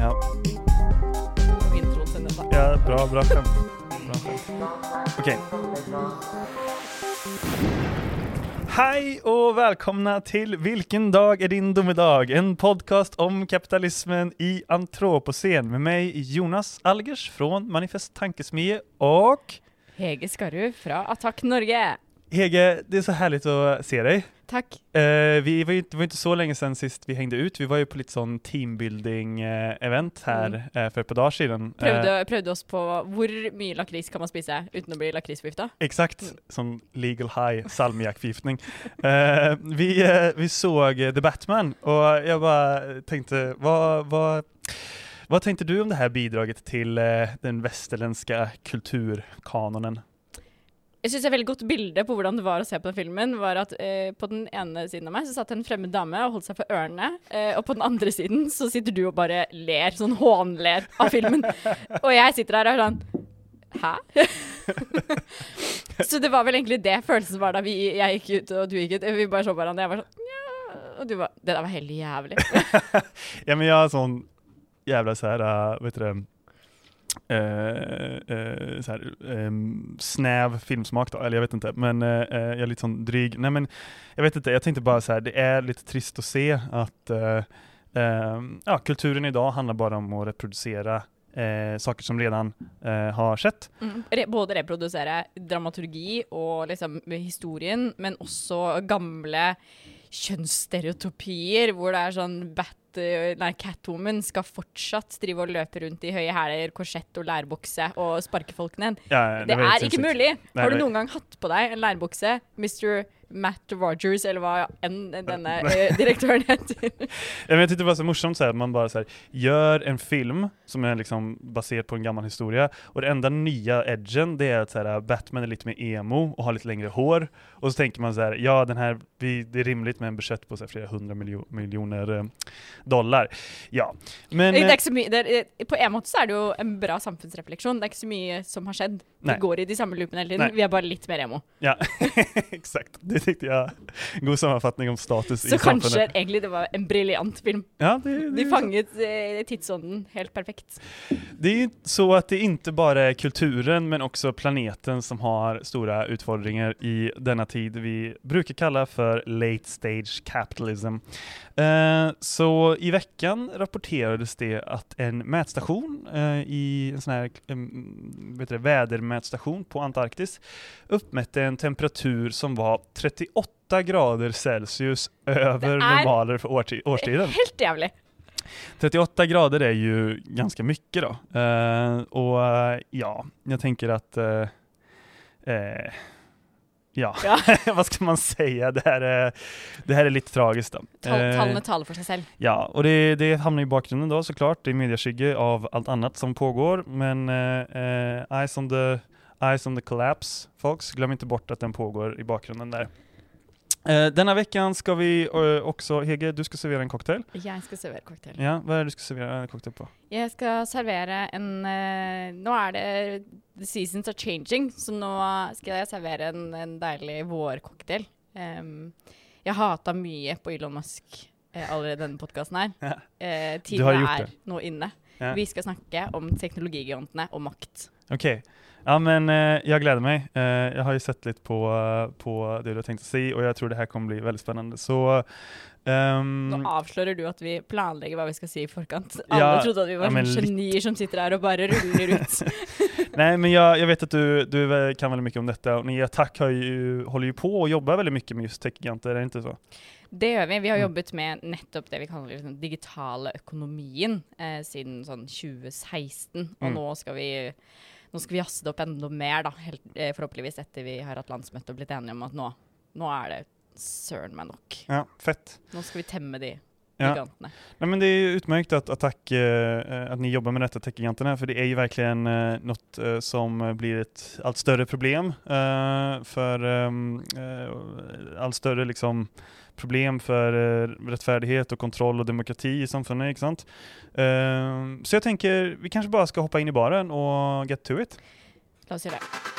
Ja, til ja bra, bra. Bra skämt. Okej. Hej och välkomna till Vilken dag er din domedag? En podcast om kapitalismen i antroposen med meg, Jonas Algers fra Manifest Tankesmie og Hege Skarru fra Attakk Norge. Hege, det är så härligt att se dig. Takk. Eh, vi var ju, det var inte så länge sedan sist vi hängde ut. Vi var ju på lite sån teambuilding-event här Mm. eh, för ett par dagar sedan. Eh, Prøvde, prøvde oss på hvor mye lakrits kan man spise uten å bli lakrisforgifta. Exakt, Mm. som legal high salmiakförgiftning. eh, vi, eh, vi såg eh, The Batman och jag bara tänkte, vad, vad, vad tänkte du om det här bidraget till eh, den västerländska kulturkanonen? Jeg syns et veldig godt bilde på hvordan det var å se på den filmen, var at eh, på den ene siden av meg så satt en fremmed dame og holdt seg for ørene, eh, og på den andre siden så sitter du og bare ler, sånn hånler av filmen. og jeg sitter her og er sånn Hæ? så det var vel egentlig det følelsen var da vi, jeg gikk ut og du gikk ut. Vi bare så på hverandre, jeg var sånn ja. Og du var Det der var helt jævlig. Ja men jeg har sånn jævla sær. Vet dere eh, eh, så här, ehm, snäv filmsmak då, eller jag vet inte, men eh, eh, jag är lite sån dryg. Nej men jag vet inte, jag tänkte bara så det är lite trist att se att eh, ja, kulturen idag handlar bara om att reproducera eh, saker som redan eh, har skett. Mm. Re både reprodusere dramaturgi og liksom historien, men også gamle kjønnsstereotypier, hvor det er sånn Bat nei, Catwoman skal fortsatt drive og løpe rundt i høye hæler, korsett og lærbukse og sparke folk ned. Ja, Det det, er helt ikke mulig! Nei, Har du noen gang hatt på deg en lærbukse, Mr. Matt Rogers, eller hva enn denne eh, direktøren heter? jeg tyckte det var så morsomt så här, man bara så här, gör en film som är liksom baserad på en gammal historia och det enda nya edgen det är att så här, Batman är lite mer emo och har lite längre hår och så tänker man så här, ja den här, vi, det är rimligt med en budget på så här, flera hundra miljo miljoner eh, dollar. Ja, men Det er eh, ikke så mye, det er, på en måte så er det jo en bra samfunnsrefleksjon. Det er ikke så mye som har skjedd. Vi går i de samme loopene hele tiden. Nei. Vi er bare litt mer emo. ja, exakt. Det tyckte ja, God sammenfatning om status Så i kanskje egentlig det var en briljant film. Ja, de, De de fanget eh, tidsånden helt perfekt. Det er så at det ikke bare er kulturen men også planeten som har store utfordringer i denne tid vi bruker kalla for late stage capitalism. Eh, så i vekken rapporterades det at en mätstation eh, i en sån här vet du, det, vädermätstation på Antarktis uppmätte en temperatur som var 38 grader Celsius over normaler for årstiden. Helt jævlig. 38 grader er jo ganske mye, da. Uh, og eh, ja, jeg tenker at uh, uh, Ja, Ja. Hva skal man si? Det her er, det her er litt tragisk, da. Tall, Eh, tallene taler for seg selv. Ja, og det, det havner i da, så klart. Det er medieskygge av alt annet som pågår. Men eh, on the, Eyes on the Collapse, folks. Glöm inte bort att den pågår i bakgrunden där. Uh, denna veckan ska vi uh, också, Hege, du ska servera en cocktail. Jeg skal servere cocktail. Ja, vad är det du ska servera en cocktail på? Jeg skal servere en uh, Nå er det The seasons are changing, så nå skal jeg servere en, en deilig vårcocktail. Um, jeg hata mye på Elon Musk eh, allerede denne podkasten her. Ja. Eh, Du tiden har gjort er det. nå inne. Ja. Vi skal snakke om teknologigigantene og makt. Okej. Ja men jeg gleder meg. jeg Eh, jag har jo sett litt på, eh, på det du har tenkt å si, og jeg tror det her kommer bli veldig spennende. Så um, Nå avslører du at vi planlegger hva vi skal si i forkant. Ja, Alle trodde at vi var ja, sånn litt. genier som sitter her og bare ruller ut. Nei, men jeg, jeg vet at du, du kan veldig mye om dette, og Nia Takk holder jo ju, på og jobber veldig mye med just techgiganter, er det ikke så? Det gjør vi. Vi har Mm. jobbet med nettopp det vi kaller liksom, digitale økonomien eh, siden sånn 2016. Og Mm. nå skal vi nå skal vi jazze det opp enda mer, da. Helt, eh, forhåpentligvis etter vi har hatt landsmøte og blitt enige om at nå, nå er det søren meg nok. Ja, fett. Nå skal vi temme de Ja. Nej, men det är ju utmärkt att Attack, eh, ni jobbar med detta, techgiganterna, för det är ju verkligen uh, något uh, som blir ett allt större problem uh, för um, uh, allt större liksom problem för rettferdighet rättfärdighet och kontroll och demokrati i samfunnet, ikke sant? Ehm, så jag tänker, vi kanske bara ska hoppa in i baren och get to it. La oss gjøre det.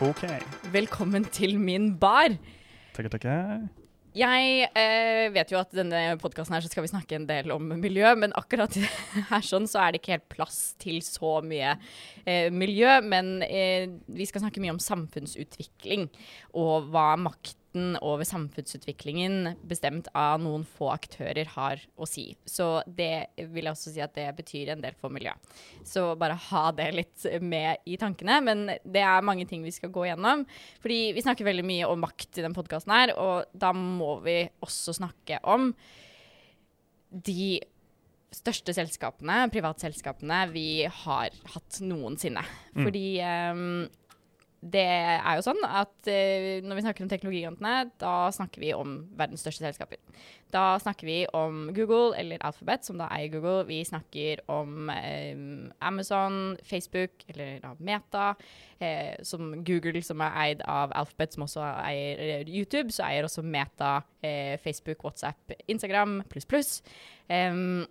Okej. Velkommen til min bar. Takk, tackar. Jeg eh, vet jo at denne podkasten her skal vi snakke en del om miljø, men akkurat her sånn så er det ikke helt plass til så mye eh, miljø. Men eh, vi skal snakke mye om samfunnsutvikling og hva makten over samfunnsutviklingen bestemt av noen få aktører har å si. Så det vil jeg også si at det betyr en del for miljøet. Så bare ha det litt med i tankene. Men det er mange ting vi skal gå gjennom. Fordi vi snakker veldig mye om makt i den podkasten her, og da må vi også snakke om de største selskapene, privatselskapene, vi har hatt noensinne. Mm. Fordi um, det er jo sånn at uh, når vi snakker om teknologigigantene, da snakker vi om verdens største selskaper. Da snakker vi om Google eller Alphabet, som da eier Google. Vi snakker om um, Amazon, Facebook eller da Meta, eh, som Google som er eid av Alphabet, som også eier eh, YouTube. Så eier også Meta eh, Facebook, WhatsApp, Instagram pluss pluss. Um,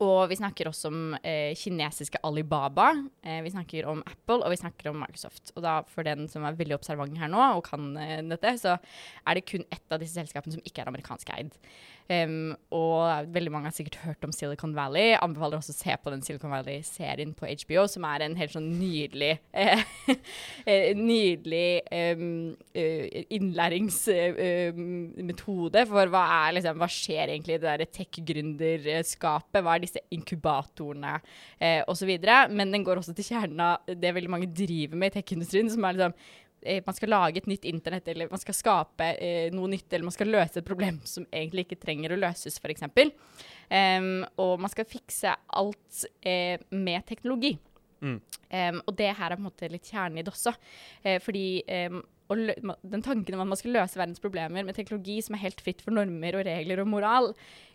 og vi snakker også om eh, kinesiske Alibaba. Eh, vi snakker om Apple, og vi snakker om Microsoft. Og da, for den som er veldig observant her nå og kan eh, dette, så er det kun ett av disse selskapene som ikke er amerikansk eid. Um, og veldig mange har sikkert hørt om Silicon Valley. Anbefaler også å se på den Silicon Valley-serien på HBO, som er en helt sånn nydelig eh, Nydelig um, innlæringsmetode um, for hva er liksom Hva skjer egentlig i det derre tech-gründerskapet? Hva er disse inkubatorene, eh, osv. Men den går også til kjernen av det veldig mange driver med i tech-industrien, som er liksom eh, man skal lage et nytt internett, eller man skal skape eh, noe nytt, eller man skal løse et problem som egentlig ikke trenger å løses, f.eks. Um, og man skal fikse alt eh, med teknologi. Mm. Um, og det her er på en måte litt kjernen i det også. Eh, fordi um, den tanken om at man skal løse verdens problemer med teknologi som er helt fritt for normer og regler og moral,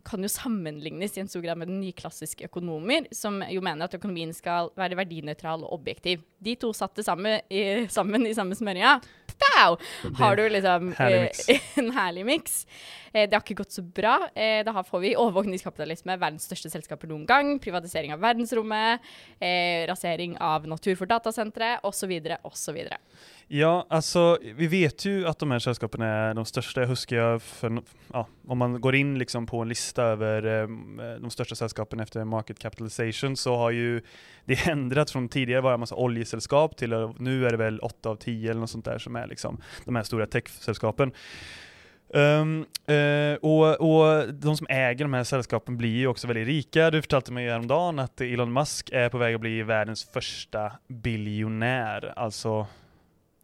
kan jo sammenlignes i en stor grad med den nyklassiske økonomer, som jo mener at økonomien skal være verdinøytral og objektiv. De to satte sammen i, sammen i samme smørja. Pow! Har du liksom Herlig eh, en herlig miks. Eh, det har ikke gått så bra. Eh, da får vi overvåkningskapitalisme, verdens største selskaper noen gang, privatisering av verdensrommet, rasering av natur for datasentre, osv., osv. Ja, alltså vi vet ju att de här sällskapen är de största. Jag huskar jag för, ja, om man går in liksom på en lista över eh, de största sällskapen efter market capitalization så har ju det ändrat från tidigare var en massa oljesällskap till att nu är det väl 8 av 10 eller något sånt där som är liksom de här stora techsällskapen. Um, uh, och, och de som äger de här sällskapen blir ju också väldigt rika. Du fortalte mig häromdagen att Elon Musk är på väg att bli världens första biljonär. Alltså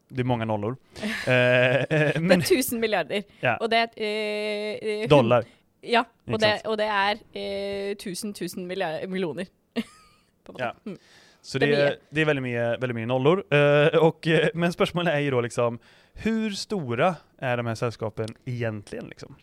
det är många nollor. Eh, eh, Det men, er 1000 milliarder. Ja. Og det er eh, eh, dollar. Ja, og det, og det er eh, 1000 000 milliard, millioner. På en måte. Ja. Mm. Så Det det, är är, det är väldigt mycket, väldigt mycket nollor. Eh, och, eh, men spörsmålet är ju då liksom, hur stora är de här sällskapen egentligen? Liksom?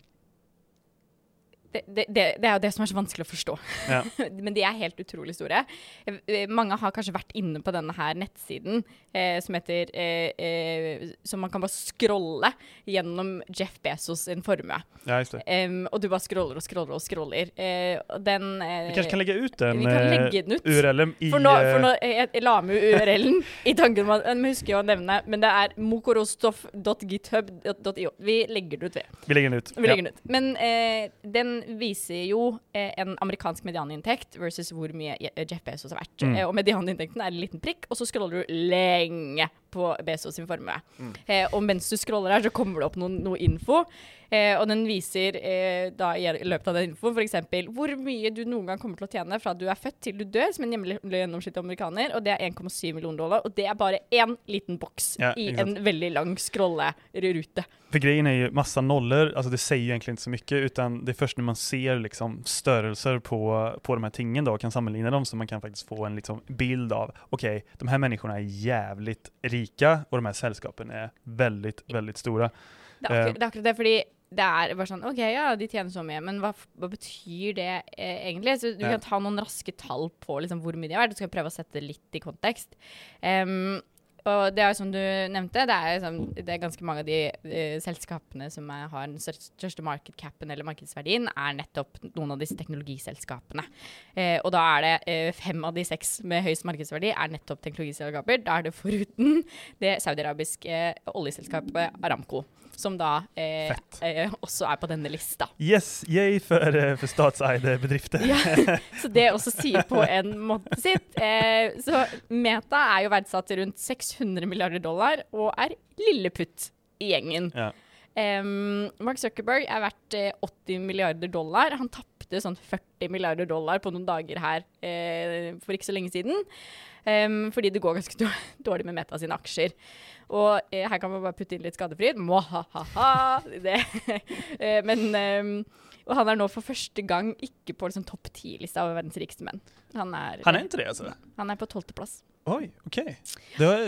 Det, det, det, er jo det som er så vanskelig å forstå. Ja. Men de er helt utrolig store. Eh, eh, Mange har kanskje vært inne på denne her nettsiden eh, som heter eh, eh, Som man kan bare scrolle gjennom Jeff Bezos sin formue. Ja. Em, og du bare scroller og scroller og scroller. Eh, og den Vi kanskje kan legge ut den legge den ut. URL-en i... For nå, for nå jeg, la med URL-en i tanken om at husker jo å nevne, men det er mokorostoff.github.io. Vi legger det ut, vi. vi legger den ut. Vi legger den ut. Men eh, den viser jo eh, en amerikansk medianinntekt versus hvor mye Je- Jeff Bezos har vært. Mm. Eh, og medianinntekten er en liten prikk, og så scroller du lenge på Bezos sin formue. Mm. Eh, og mens du scroller her, så kommer det opp noen, noe info. Eh, og den viser eh, da i løpet av den infoen f.eks. hvor mye du noen gang kommer til å tjene fra du er født til du dør, som en gjennomsnittlig amerikaner, og det er 1,7 millioner dollar. Og det er bare én liten boks Ja, i en veldig lang scrollerute. For grejen er jo masse noller, altså det sier jo egentlig ikke så mye. utan det er først når man ser liksom størrelser på, på de her tingene og kan sammenligne dem så man kan faktisk få en liksom bild av ok, de her menneskene er jævlig jävligt rika och de här sällskapen är väldigt, väldigt stora. Det er, akkurat, det er akkurat det, fordi det er bare sånn OK, ja, de tjener så mye, men hva, hva betyr det eh, egentlig? Så du Ja. kan ta noen raske tall på liksom, hvor mye de er verdt. Du skal prøve å sette det litt i kontekst. Em, Og det er jo som du nevnte, det er, liksom, det er ganske mange av de eh, selskapene som er, har den største market capen eller markedsverdien, er nettopp noen av disse teknologiselskapene. Eh, og da er det eh, fem av de seks med høyest markedsverdi er nettopp teknologiselskaper. Da er det foruten det saudiarabiske eh, oljeselskapet Aramco, som da eh, eh, også er på denne lista. Yes, yay for, eh, for statseide bedrifter. Ja, så det også sier på en måte sitt. Eh, så Meta er jo verdsatt til rundt 600 milliarder dollar og er lilleputt i gjengen. Ja. Um, Mark Zuckerberg er verdt eh, 80 milliarder dollar. Han tapte sånn 40 milliarder dollar på noen dager her eh, for ikke så lenge siden. Um, fordi det går ganske dårlig med Meta sine aksjer. Og eh, her kan man bare putte inn litt skadefryd. Mwahaha. Det. eh, men eh, Og han er nå for første gang ikke på liksom, topp ti-lista over verdens rikeste menn. Han er, Han er inte det altså? han er på tolvteplass. Oi, OK. Det var,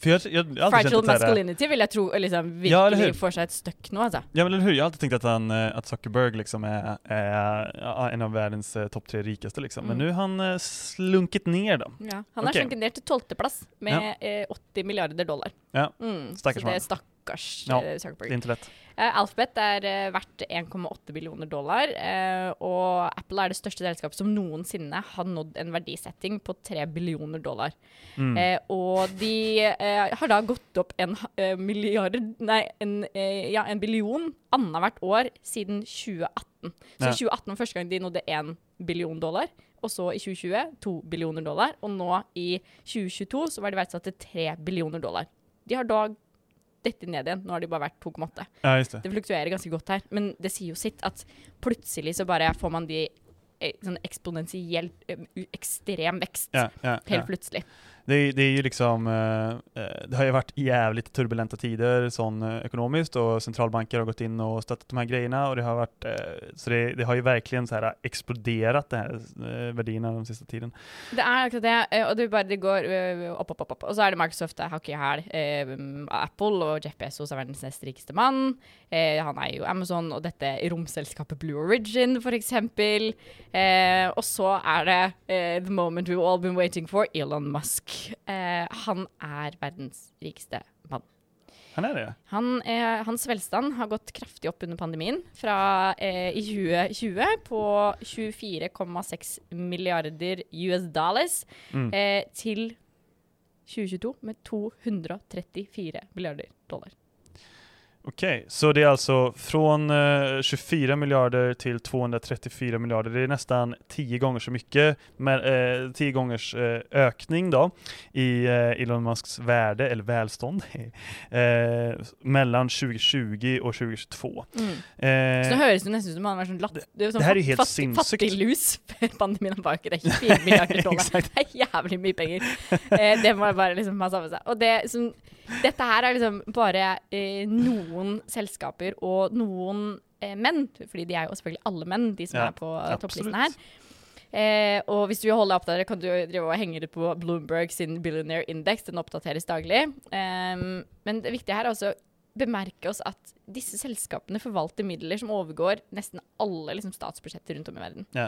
för jeg, jeg, jeg Fragile masculinity vil jeg tro liksom, Ja, virkelig ja, får seg et støkk nå, altså. Ja men eller hur, Jeg har alltid tenkt at, han, at Zuckerberg liksom er, er, ja, en av verdens eh, topp tre rikeste. liksom. Men Mm. nu har han slunket ned. ner då. Ja, han har okay. slunket ned til tolvteplass med eh, 80 milliarder dollar. Ja, Mm, så det mann. Stakkars Ja, eh, Zuckerberg. inte. Eh, Alphabet er eh, verdt 1,8 billioner dollar, og Apple er det største selskapet som noensinne har nådd en verdisetting på 3 billioner dollar. Mm. Og de har da gått opp en milliard Nei, en, ja, en billion annethvert år siden 2018. Så i 2018 var første gang de nådde 1 billion dollar. Og så i 2020 2 billioner dollar. Og nå i 2022 så var de verdsatt til 3 billioner dollar. De har da dette ned igjen. Nå har de bare vært 2,8. Ja det. Det fluktuerer ganske godt her, men det sier jo sitt at plutselig så bare får man de eh, sånn eksponentielt eh, ekstrem vekst. Ja. Helt plutselig. Det, det är ju liksom, eh, eh, det har ju varit jävligt turbulenta tider sån eh, ekonomiskt och centralbanker har gått in och stöttat de här grejerna och det har varit, så det, det har ju verkligen så här exploderat det här värdena den sista tiden. Det er akkurat det, och det, bara, det går upp, upp, upp, upp. Och så er det Microsoft, hakket i hæl. Apple og Jeff Bezos er verdens näst rikeste mann. Eh, han är jo Amazon og dette romselskapet Blue Origin, for eksempel. och så er det the moment we've all been waiting for, Elon Musk. Eh, han er verdens rikeste mann. Han er det? Han, eh, hans velstand har gått kraftig opp under pandemien. Fra eh, i 2020 på 24,6 milliarder US dollars Mm. eh, til 2022 med 234 milliarder dollar. Okej, så det är alltså från eh, 24 miljarder till 234 miljarder. Det är nästan 10 gånger så mycket, med, eh, 10 gångers eh, ökning då i eh, Elon Musks värde, eller välstånd, eh, mellan 2020 och 2022. Mm. Så det Eh, høres det nesten ut som han har sånn latt... Det, det her er jo helt sinnssykt. fattig lus før pandemien. Ikke det er 24 milliarder dollar. Det er jævlig mye penger. Eh, det må bare liksom ha sammen seg. Og det som Dette her er liksom bare eh, noen selskaper og noen eh, menn, fordi de er jo selvfølgelig alle menn, de som Ja, er på absolutt. topplisten her. Eh, og hvis du vil holde deg oppdatert, kan du drive og henge det på Bloomberg sin Billionaire Index. Den oppdateres daglig. Ehm, men det viktige her er også bemerke oss at disse selskapene forvalter midler som overgår nesten alle liksom, statsbudsjetter rundt om i verden. Ja.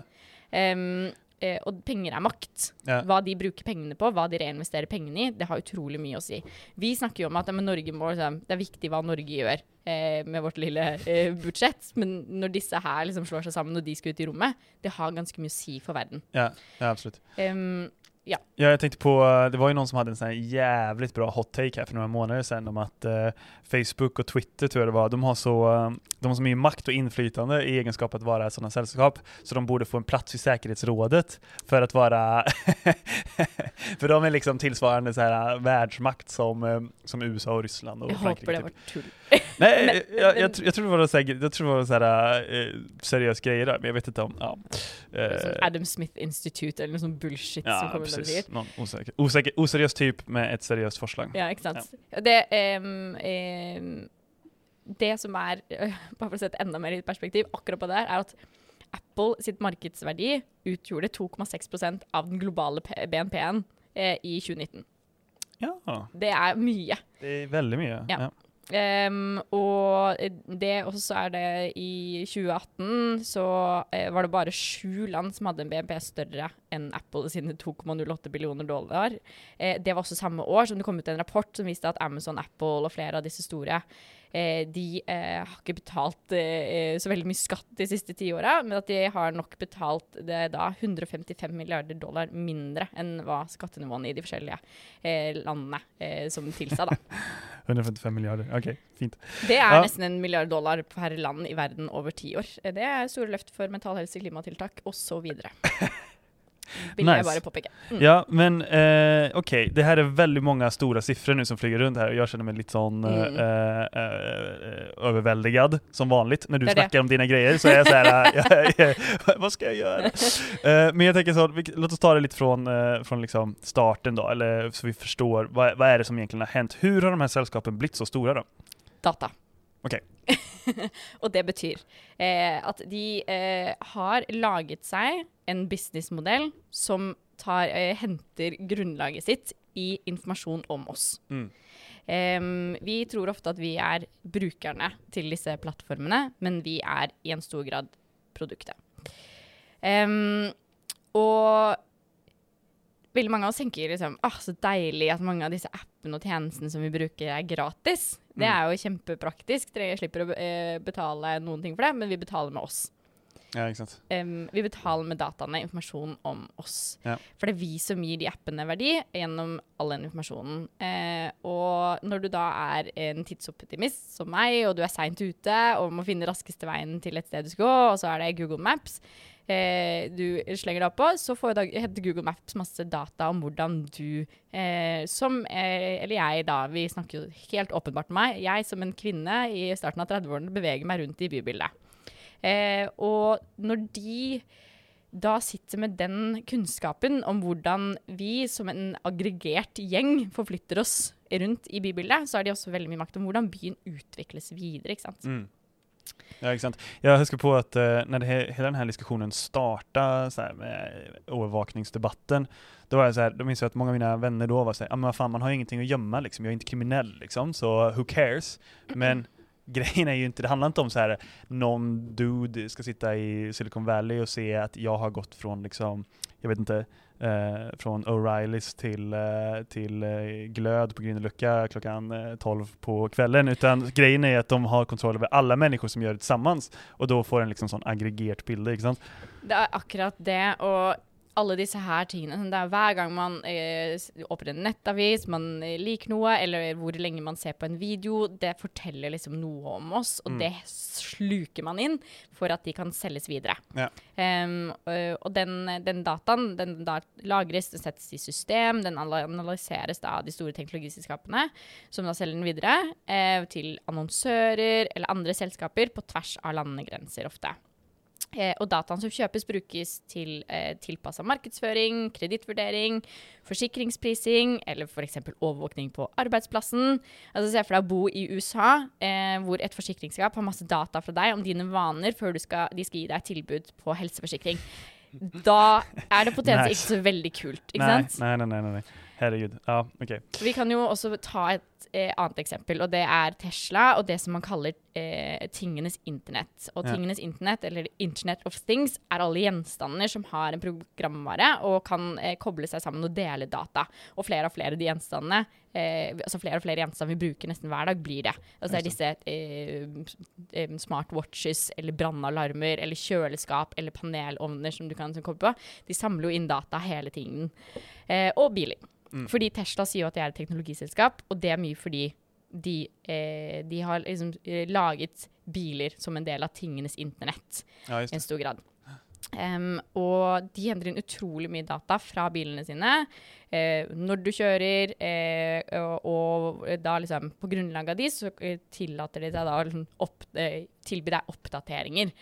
Ehm, eh, og penger er makt. Ja. Hva de bruker pengene på, hva de reinvesterer pengene i, det har utrolig mye å si. Vi snakker jo om at ja, må, liksom, det er viktig hva Norge gjør eh, med vårt lille eh, budsjett, men når disse her liksom slår seg sammen og de skal ut i rommet, det har ganske mye å si for verden. ja, ja, absolutt. Ehm, Ja, jag tänkte på, eh, det var ju någon som hade en sån jævlig jävligt bra hot take här för några månader sedan om att eh, Facebook och Twitter tror jag det var, de har så, eh, de har så mycket makt och inflytande i egenskap att vara sådana sällskap så de borde få en plats i säkerhetsrådet för att vara, för de är liksom tillsvarande så här eh, världsmakt som, som USA och Ryssland och jeg Frankrike. håper det typ. var tull. Nej, Men- jag, jag, jag tror det var så här, jag tror det var så här eh, seriös grejer där, men jag vet inte om, ja. Eh, Sånn Adam Smith Institute eller noe sånn bullshit som kommer. Precis. Någon osäker, osäker, oseriös typ med ett seriöst forslag. Ja, ikke sant. Det, um, um, det som er, bare for å sette enda mer i perspektiv, akkurat på det her, er at Apple sitt markedsverdi utgjorde 2,6% av den globale BNP-en eh, i 2019. Ja, Det er mye. det är väldigt mycket. Ja. Ja. Em, og det også er det i 2018 så eh, var det bare sju land som hadde en BNP større enn Apple sine 2,08 billioner dollar. Eh, det var også samme år som det kom ut en rapport som viste at Amazon, Apple og flere av disse store de eh, har ikke betalt eh, så veldig mye skatt de siste ti åra, men at de har nok betalt det da 155 milliarder dollar mindre enn hva skattenivåene i de forskjellige eh, landene eh, som tilsa, da. 155 milliarder. OK, fint. Det er Ja. nesten en milliard dollar per land i verden over ti år. Eh, Det er store løft for mental helse, klimatiltak osv. Vil Nice. jeg bare påpeke. Mm. Ja, men eh, okej, det här är väldigt många stora siffror nu som flyger runt här och jag känner mig lite sån Mm. eh, eh, överväldigad som vanligt. När du Det snackar det. om dina grejer så är jag så här, jag, jag, vad ska jag göra? Eh, men jag tänker så, låt oss ta det lite från, eh, från liksom starten då, eller så vi förstår vad, vad är det som egentligen har hänt? Hur har de här sällskapen blivit så stora då? Data. Ok. og det betyr eh, at de eh, har laget seg en businessmodell som tar, eh, henter grunnlaget sitt i informasjon om oss. Mm. Em, vi tror ofte at vi er brukerne til disse plattformene, men vi er i en stor grad produktet. Em, og veldig mange av oss tenker liksom, ah, så deilig at mange av disse appene og tjenestene som vi bruker er gratis. Det Mm. er jo kjempepraktisk. Dere slipper å eh, betale noen ting for det, men vi betaler med oss. Ja, ikke sant. Um, vi betaler med dataene, informasjon om oss. Ja. For det er vi som gir de appene verdi gjennom all den informasjonen. Uh, og når du da er en tidsoptimist som meg, og du er seint ute og må finne raskeste veien til et sted du skal gå, og så er det Google Maps eh, du slenger deg på, så får henter Google Maps masse data om hvordan du eh, som eh, Eller jeg, da. Vi snakker jo helt åpenbart med meg. Jeg som en kvinne i starten av 30-årene beveger meg rundt i bybildet. Eh, og når de da sitter med den kunnskapen om hvordan vi som en aggregert gjeng forflytter oss rundt i bybildet, så har de også veldig mye makt om hvordan byen utvikles videre. ikke sant? Mm. Ja, ikke sant. Jag husker på att uh, när det he hela den här diskussionen startade med övervakningsdebatten, då var jag så här, då minns jag att många av mina vänner då var så här, ah, men vad fan man har ingenting att gömma liksom, jag är inte kriminell liksom, så who cares? Men grejen är ju inte, det handlar inte om så här någon dude ska sitta i Silicon Valley och se att jag har gått från liksom, jag vet inte, eh, från O'Reillys till, eh, till eh, glöd på Grünerløkka klockan eh, 12 på kvällen, utan grejen är att de har kontroll över alla människor som gör det tillsammans, och då får en liksom sån aggregert bilde? Det er akkurat det, og alle disse her tingene. sånn, Det er Hver gang man eh, åpner en nettavis, man eh, liker noe, eller hvor lenge man ser på en video, det forteller liksom noe om oss, og Mm. det sluker man inn for at de kan selges videre. Ja. Um, og den, den dataen den da lagres, den settes i system, den analyseres da av de store teknologiselskapene, som da selger den videre eh, til annonsører eller andre selskaper på tvers av landegrenser ofte. Eh, og dataen som kjøpes, brukes til eh, tilpassa markedsføring, kredittvurdering, forsikringsprising eller f.eks. overvåkning på arbeidsplassen. Altså Se for deg å bo i USA, eh, hvor et forsikringsskap har masse data fra deg om dine vaner før du skal, de skal gi deg tilbud på helseforsikring. Da er det potensielt ikke så veldig kult, ikke nei, sant? Nei, nei, nei, nej. Herregud. Ja, OK. Vi kan jo også ta et eh, annet eksempel, og det er Tesla og det som man kaller eh, tingenes internett. Og Ja. tingenes internett, eller Internet of Things, er alle gjenstander som har en programvare og kan eh, koble seg sammen og dele data. Og flere og flere de gjenstandene, eh, altså flere og flere gjenstander vi bruker nesten hver dag, blir det. Altså det er disse eh, eh, smartwatches eller brannalarmer eller kjøleskap eller panelovner som du kan som koble på. De samler jo inn data hele tiden. Eh, og biler. Mm. Fordi Tesla sier jo at de er et teknologiselskap, og det er mye fordi de, eh, de har liksom eh, laget biler som en del av tingenes internett Ja, i en stor grad. Um, og de henter inn utrolig mye data fra bilene sine eh, når du kjører, eh, og, og da liksom på grunnlag av de så eh, tillater de seg da å liksom opp, eh, tilby deg oppdateringer.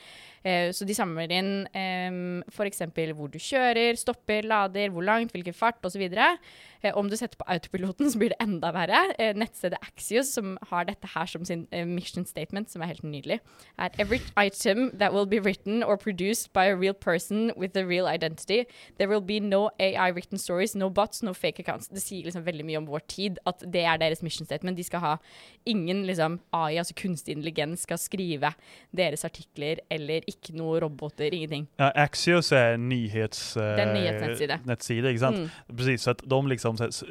Eh, så de samler inn eh, f.eks. hvor du kjører, stopper, lader, hvor langt, hvilken fart osv. Eh, om du setter på autopiloten, så blir det enda verre. Eh, nettstedet Axios, som har dette her som sin eh, mission statement, som er helt nydelig, er every item that will be written or produced by a real person with a real identity. There will be no AI written stories, no bots, no fake accounts. Det sier liksom veldig mye om vår tid at det er deres mission statement. De skal ha ingen liksom AI, altså kunstig intelligens, skal skrive deres artikler eller ikke noe roboter, ingenting. Ja, Axios er nyhets... är en nyhetsnettside. Eh, ikke sant? Mm. Precis, så at de liksom så,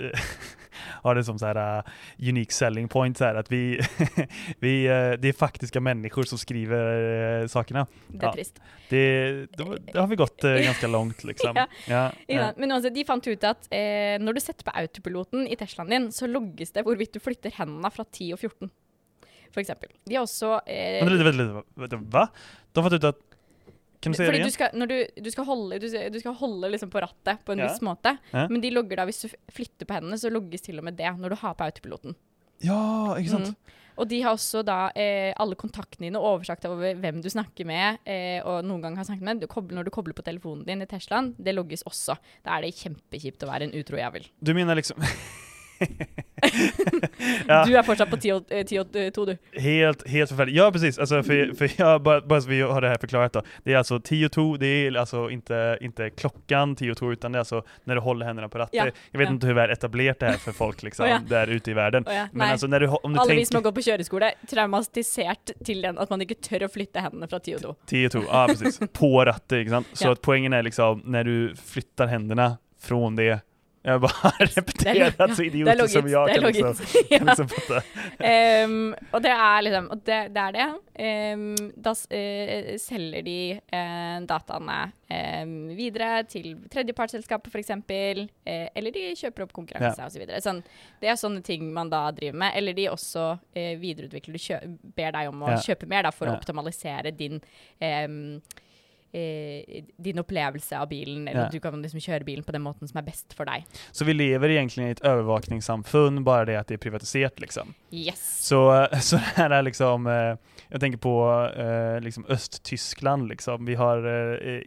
har det som så här uh, unique selling point, så här, att vi, vi, uh, det är faktiska människor som skriver uh, sakerna. Det är Ja. trist. Det, då, det har vi gått uh, ganska långt liksom. Ja. Ja, ja. Men uansett, de fant ut at eh, når du setter på autopiloten i Teslaen din, så logges det hvorvidt du flytter hendene fra 10 og 14. For eksempel. De har også eh, Vänta lite, vänta lite, vänta, va? De har fått ut att... Kan sier Fordi det du skal, når du, du skal holde, du, du skal holde liksom på rattet på en Ja. viss måte, Ja. men de logger da hvis du f- flytter på hendene, så logges til og med det når du har på autopiloten. Ja, ikke sant? Mm. Og de har også da eh, alle kontaktene dine oversikt over hvem du snakker med, eh, og noen gang har snakket med. Du kobler, når du kobler på telefonen din i Teslaen, det logges også. Da er det kjempekjipt å være en utro jævel. Du mener liksom... ja. Du er fortsatt på 10 og, eh, 10 og eh, 2, du. Helt, helt förfärligt. Ja, precis. Alltså, för, för jag, bara, bara så vi har det här förklarat då. Det är alltså 10 2, det är alltså inte, inte klockan 10 2, utan det är alltså när du håller händerna på ratten. Ja, Jag vet ja. inte hur väl etablerat det här för folk liksom, ja. där ute i världen. Ja, Men Nej. alltså när du, om du Alle vi som har gått på kjøreskole, traumatisert til den at man ikke tør å flytte hendene fra 10 og 2. 10 2, ja precis. På ratten? Så att poängen är liksom när du flyttar händerna från det jag bare repeterer at ja, så det er som jeg kan liksom, kan liksom fatta. um, og det er liksom og det, det er det. Um, da eh, selger de uh, dataene um, videre til tredjepartsselskapet f.eks., uh, eller de kjøper opp konkurranse og osv. Sånn, det er sånne ting man da driver med. Eller de også uh, videreutvikler Du ber deg om å Ja. kjøpe mer da, for Ja. å optimalisere din eh, din opplevelse av bilen, eller Ja. du kan liksom kjøre bilen på den måten som er best for deg. Så vi lever egentlig i et overvåkningssamfunn, bare det at det er privatisert, liksom. Yes. Så, så det her er liksom, eh, tenker tänker på eh, liksom Östtyskland liksom. Vi har eh,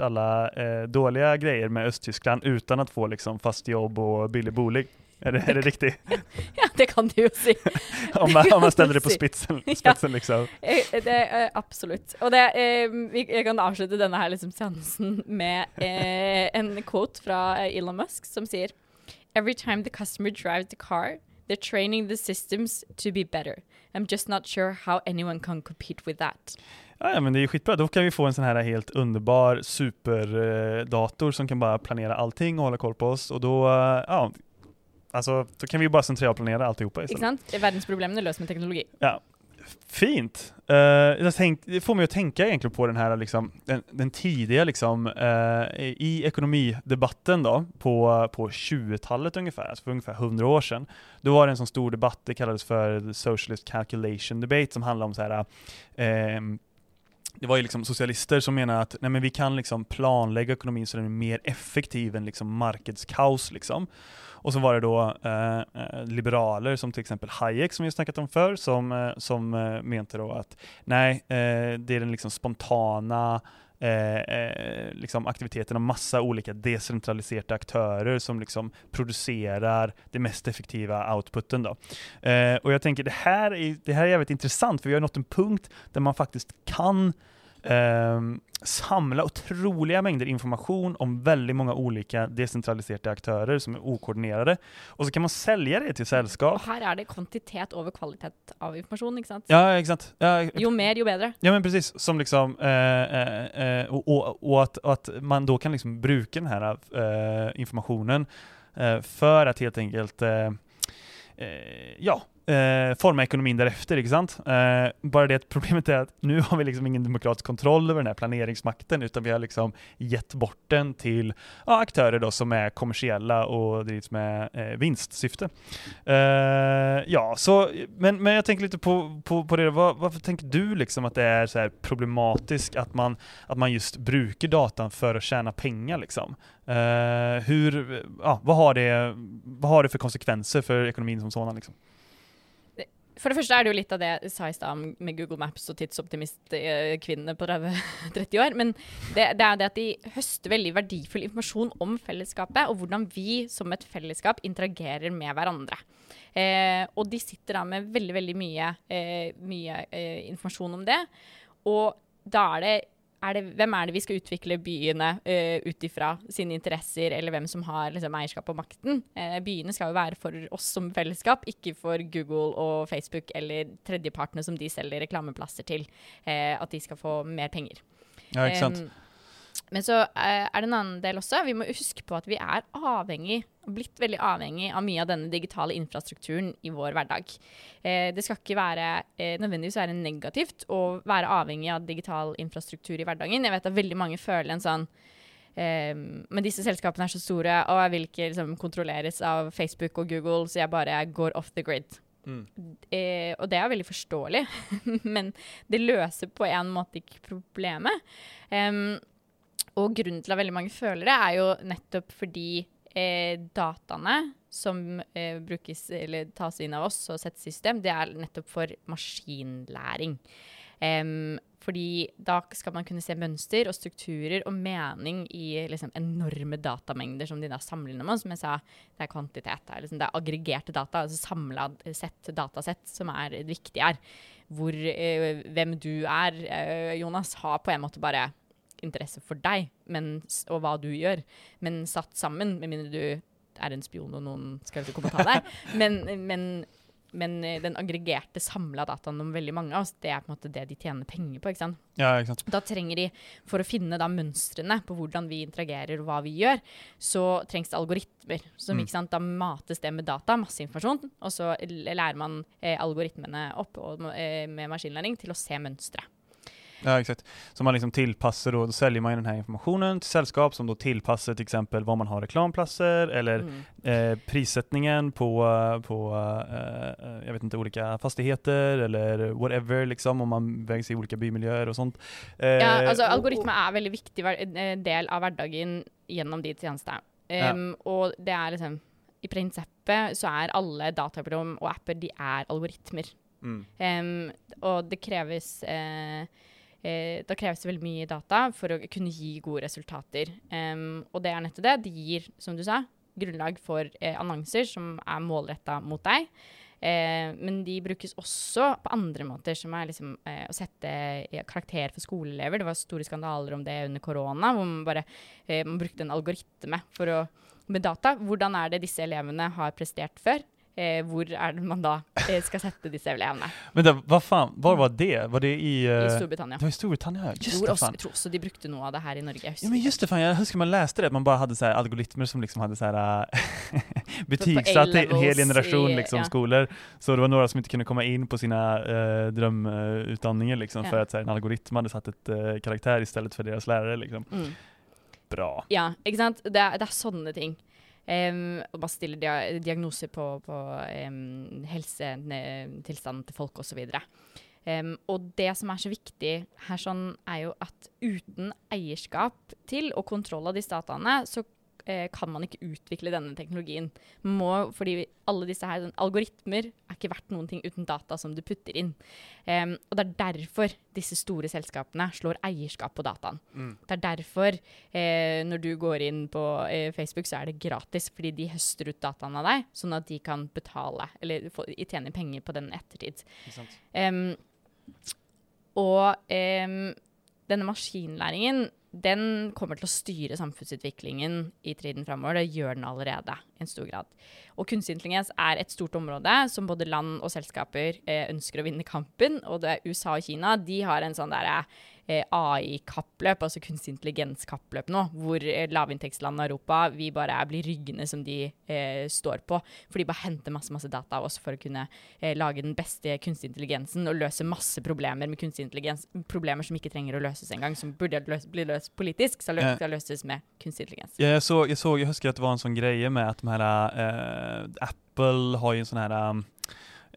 alle dårlige eh, med Øst-Tyskland Östtyskland utan å få liksom fast jobb og billig bolig. Är det, er det riktig? Ja, det kan du jo si. om, man, om jeg ställer det på spitsen, spitsen, Ja. liksom. Eh, Det, eh, absolutt. Og det, eh, jeg kan avslutte denne her liksom seansen med eh, en quote fra eh, Elon Musk som sier Every time the customer drives the car, they're training the systems to be better. I'm just not sure how anyone can compete with that. Ja, ja, men det är ju skitbra. Då kan vi få en sån här helt underbar superdator som kan bara planera allting och hålla koll på oss och då, eh, ja, alltså, då kan vi ju bara centralplanera alltihopa istället. sant? Verdensproblemene løst med teknologi. Ja, fint. Uh, jag det får mig att tänka egentligen på den här liksom, den, den tidiga liksom, uh, i ekonomidebatten då, på, på 20-talet ungefär, alltså för ungefär 100 år sedan. Då var det en sån stor debatt, det kallades för the Socialist Calculation Debate, som handlade om så här, uh, det var ju liksom socialister som menade att nej men vi kan liksom planlägga ekonomin så den är mer effektiv än liksom marknadskaos. Liksom. Och så var det då eh, eh, liberaler som till exempel Hayek som vi snackat om förr som, eh, som eh, mente då att nej, eh, det är den liksom spontana eh, eh, liksom aktiviteten av massa olika decentraliserade aktörer som liksom producerar det mest effektiva outputen. Då. Och jag tänker det här, är, det här är jävligt intressant för vi har nått en punkt där man faktiskt kan ehm, samla otroliga mängder information om väldigt många olika decentraliserade aktörer som är okoordinerade. Och så kan man sälja det till Og Och her er det kvantitet over kvalitet av informasjon, ikke sant? Ja, exakt. Ja, Jo mer, jo bedre. Ja men precis, som liksom, eh, eh, eh, och, och, och, att, och att man då kan liksom bruka den här eh, informationen eh, för att helt enkelt eh, eh, ja, eh, forma ekonomin därefter, Ikke sant? Eh, bara det att problemet er at nu har vi liksom ingen demokratisk kontroll over den planeringsmakten, utan vi har liksom gett bort den til ja, aktører då som er kommersiella og drivs med eh, vinstsyfte. Eh, ja, så, men, men jeg tenker litt på, på, på det, Vad, tenker tänker du liksom at det er så problematisk at man, at man just bruker datan for å tjene penger? liksom? Eh, hur, ja, hva, har det, hva har det for konsekvenser for ekonomin som sådan liksom? For det første er det jo litt av det jeg sa i stad med Google Maps og tidsoptimistkvinnene på 30 30 år. Men det, det er det at de høster veldig verdifull informasjon om fellesskapet, og hvordan vi som et fellesskap interagerer med hverandre. Eh, og de sitter da med veldig, veldig mye, eh, mye eh, informasjon om det. Og da er det er det, hvem er det vi skal utvikle byene uh, ut ifra sine interesser, eller hvem som har liksom, eierskap og makten? Uh, byene skal jo være for oss som fellesskap, ikke for Google og Facebook eller tredjepartene som de selger reklameplasser til. Uh, at de skal få mer penger. Ja, ikke sant. Um, men så er det en annen del også. Vi må huske på at vi er avhengig, blitt veldig avhengig av mye av denne digitale infrastrukturen i vår hverdag. Eh, det skal ikke være eh, nødvendigvis være negativt å være avhengig av digital infrastruktur i hverdagen. Jeg vet at veldig mange føler en sånn eh, Men disse selskapene er så store, og jeg vil ikke liksom, kontrolleres av Facebook og Google, så jeg bare går off the grid. Mm. Eh, og det er veldig forståelig, men det løser på en måte ikke problemet. Um, og grunnen til at veldig mange føler det, er jo nettopp fordi eh, dataene som eh, brukes, eller tas inn av oss og settes i system, det er nettopp for maskinlæring. Um, fordi da skal man kunne se mønster og strukturer og mening i liksom, enorme datamengder som de da samler inn oss. Som jeg sa, det er kvantitet. Det er, liksom, det er aggregerte data, altså samla sett, datasett, som er det viktige her. Hvor, eh, hvem du er, eh, Jonas, har på en måte bare interesse for deg men, og hva du gjør, men satt sammen, med mindre du er en spion og noen skal komme og ta deg. Men, men, men eh, den aggregerte, samla dataen om veldig mange av oss, det er på en måte det de tjener penger på. ikke sant? Ja, ikke sant? Da trenger de, For å finne da mønstrene på hvordan vi interagerer og hva vi gjør, så trengs det algoritmer. Som, mm. ikke sant? Da mates det med data, masse informasjon, og så lærer man eh, algoritmene opp og, eh, med maskinlæring til å se mønstre. Ja, exakt. Så man liksom tillpasser då, då säljer man den här informationen till sällskap som då tillpassar till exempel var man har reklamplatser eller mm. eh, prissättningen på, på eh, jag vet inte, olika fastigheter eller whatever liksom, om man vägs i olika bymiljöer och sånt. Eh, ja, altså algoritmer er veldig viktig eh, del av hverdagen gjennom de tjenestene. Um, ja. Og det er liksom I prinsippet så er alle dataprogram og apper de er algoritmer. Mm. Um, og det kreves eh, eh, da kreves det veldig mye data for å kunne gi gode resultater. Um, og det er nettopp det. Det gir, som du sa, grunnlag for eh, annonser som er målretta mot deg. Eh, men de brukes også på andre måter, som er liksom, eh, å sette eh, karakter for skoleelever. Det var store skandaler om det under korona, hvor man bare eh, man brukte en algoritme å, med data. Hvordan er det disse elevene har prestert før? Eh, hvor er det man da eh, skal sette disse elevene. Men da, hva faen, hvor var det? Var det i, uh, I Storbritannia. Det var i Storbritannia, just tror også, Jeg tror også de brukte noe av det her i Norge. Ja, men just det, fan, jeg husker man leste det, at man bare hadde så algoritmer som liksom hadde så uh, betygsatt en hel generasjon liksom, ja. skoler. Så det var noen som ikke kunne komme inn på sine uh, drømmeutdanninger liksom, ja. for at så, en algoritme hadde satt et uh, karakter i stedet for deres lærere. Liksom. Mm. Bra. Ja, ikke sant. Det det er sånne ting. Um, og bare stiller dia diagnoser på, på um, helsetilstanden til folk osv. Um, og det som er så viktig her, sånn, er jo at uten eierskap til og kontroll av disse dataene, så kan man ikke utvikle denne teknologien. Må, fordi alle disse her, algoritmer er ikke verdt noen ting uten data som du putter inn. Um, og det er derfor disse store selskapene slår eierskap på dataen. Mm. Det er derfor eh, når du går inn på eh, Facebook, så er det gratis, fordi de høster ut dataen av deg, sånn at de kan betale, eller få, tjene penger på den ettertid. Um, og um, denne maskinlæringen den kommer til å styre samfunnsutviklingen i tiden framover. Det gjør den allerede i en stor grad. Og kunstig intelligens er et stort område som både land og selskaper eh, ønsker å vinne kampen. Og det er USA og Kina de har en sånn derre eh, AI-kappløp, altså kunstig intelligens-kappløp nå, hvor eh, lavinntektsland Europa vi bare blir ryggene som de eh, står på. For de bare henter masse masse data av oss for å kunne eh, lage den beste kunstig intelligensen og løse masse problemer med kunstig intelligens. Problemer som ikke trenger å løses engang, som burde løs, bli løst politisk, skal, lø skal løses med kunstig intelligens. Ja, jeg, så, jeg, så, jeg husker at det var en sånn greie med at de her, eh, Apple har jo en sånn her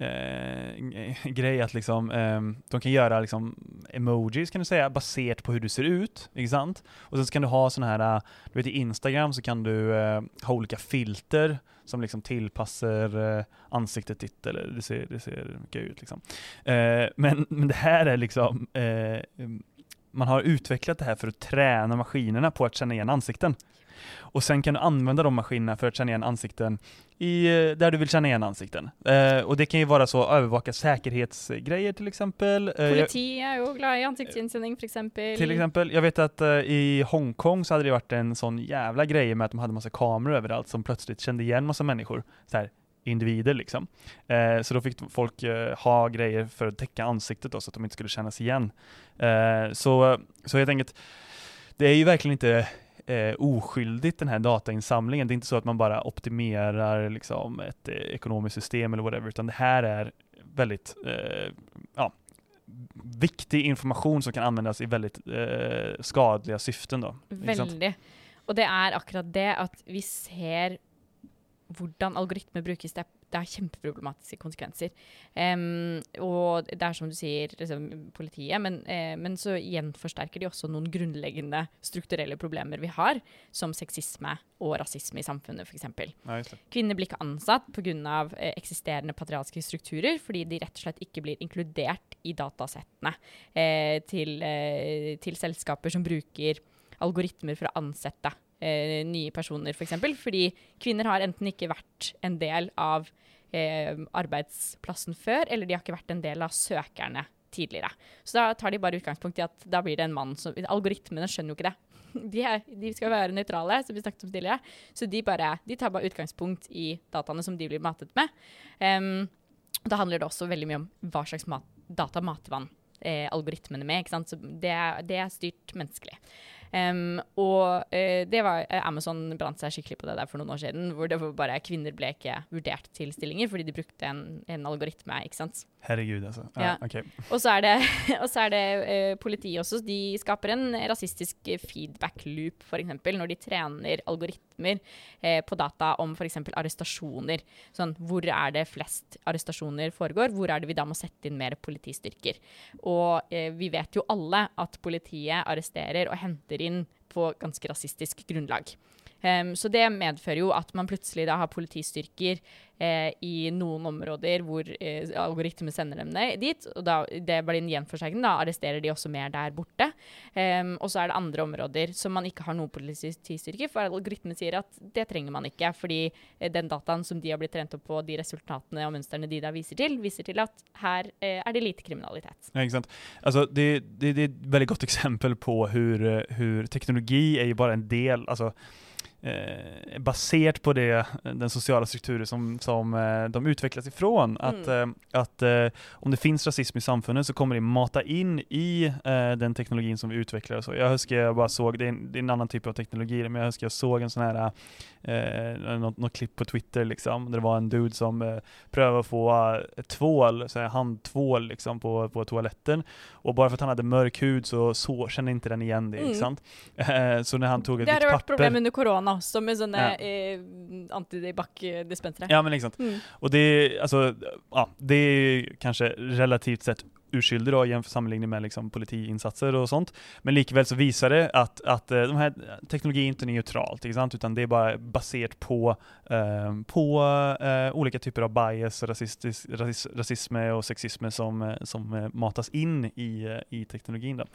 eh, grej att liksom, eh, de kan göra liksom emojis kan du säga, baserat på hur du ser ut, ikke sant? Och sen så kan du ha sådana här, du vet i Instagram så kan du eh, ha olika filter som liksom tillpassar eh, ansiktet ditt, eller det ser, det ser mycket ut liksom. Eh, men, men det här är liksom, man har utvecklat det här för att träna maskinerna på att känna igen ansikten. Och sen kan du använda de maskinerna för att känna igen ansikten i, eh, där du vill känna igen ansikten. Eh, och det kan ju vara så övervaka säkerhetsgrejer till exempel. Politi är jo glad i ansiktsigenkänning till exempel. till exempel, jag vet att eh, i Hongkong så hade det varit en sån jävla grej med att de hade massa kameror överallt som plötsligt kände igen massa människor. Så här, individer liksom. Eh, så då fick folk eh, ha grejer för att täcka ansiktet då, så att de inte skulle kännas igen. Eh, så, så helt enkelt, det är ju verkligen inte eh, oskyldigt den här datainsamlingen. Det är inte så att man bara optimerar liksom, ett eh, ekonomiskt system eller whatever, utan det här är väldigt eh, ja, viktig information som kan användas i väldigt eh, skadliga syften. Ikke? Veldig. Det er akkurat det at vi ser hvordan algoritmer brukes. Det er, det er kjempeproblematiske konsekvenser. Um, og det er som du sier, liksom, politiet, men, eh, men så gjenforsterker de også noen grunnleggende strukturelle problemer vi har, som sexisme og rasisme i samfunnet, f.eks. Kvinner blir ikke ansatt pga. Eh, eksisterende patriarkiske strukturer, fordi de rett og slett ikke blir inkludert i datasettene eh, til, eh, til selskaper som bruker algoritmer for å ansette eh, nye personer, f.eks. For eksempel, fordi kvinner har enten ikke vært en del av eh, arbeidsplassen før, eller de har ikke vært en del av søkerne tidligere. Så da tar de bare utgangspunkt i at da blir det en mann som Algoritmene skjønner jo ikke det. De, er, de skal være nøytrale, som vi snakket om tidligere. Så de, bare, de tar bare utgangspunkt i dataene som de blir matet med. Um, da handler det også veldig mye om hva slags mat, data mater man eh, algoritmene med. Ikke sant? Så det, det er styrt menneskelig. Em, og uh, det var, eh, Amazon brant seg skikkelig på det der for noen år siden, hvor det var bare kvinner ble ikke vurdert til stillinger fordi de brukte en, en algoritme. ikke sant? Herregud altså. Ja, Ja. Og så er det, så er det uh, politiet også. De skaper en rasistisk feedback loop, f.eks. når de trener algoritmer uh, på data om f.eks. arrestasjoner. Sånn, hvor er det flest arrestasjoner foregår? Hvor er det vi da må sette inn mer politistyrker? Og vi vet jo alle at politiet arresterer og henter inn på ganske rasistisk grunnlag. Em, så det medfører jo at man plutselig da har politistyrker eh, i noen områder hvor eh, algoritmer sender dem ned, dit. Og da, det blir en gjenforsterkning. Da arresterer de også mer der borte. Um, og så er det andre områder som man ikke har noen politistyrker, for algoritmen sier at det trenger man ikke, fordi eh, den dataen som de har blitt trent opp på, de resultatene og mønstrene de da viser til, viser til at her eh, er det lite kriminalitet. Ja, ikke sant. Altså, det, det, det er et veldig godt eksempel på hvor eh, teknologi er jo bare en del, alltså eh, baserat på det, den sociala strukturen som, som eh, de utvecklas ifrån. Att, eh, att eh, om det finns rasism i samfundet så kommer det mata in i eh, den teknologin som vi utvecklar. Så. Jag huskar jag bara såg, det är, en, det är en annan typ av teknologi, men jag huskar jag såg en sån här, eh, något, något klipp på Twitter liksom, där det var en dude som eh, prövade få eh, tvål, så här, handtvål liksom på, på toaletten. Och bara för att han hade mörk hud så, så kände inte den igen det, Mm. sant? Eh, så när han tog ett Det vært papper problem under korona som med sånne Ja. eh, antibac-dispensere. Ja men liksom. Mm. Och det, alltså, ja, det är kanske relativt sett urskyldig da, sammenlignet med liksom politiinsatser og sånt. Men likevel så viser det at, at eh, de her, teknologi ikke er neutralt, inte sant? utan det er bare basert på, uh, på uh, olika typer av bias, rasistis, rasis, rasisme og sexisme som, eh, som eh, matas inn i, eh, i Da.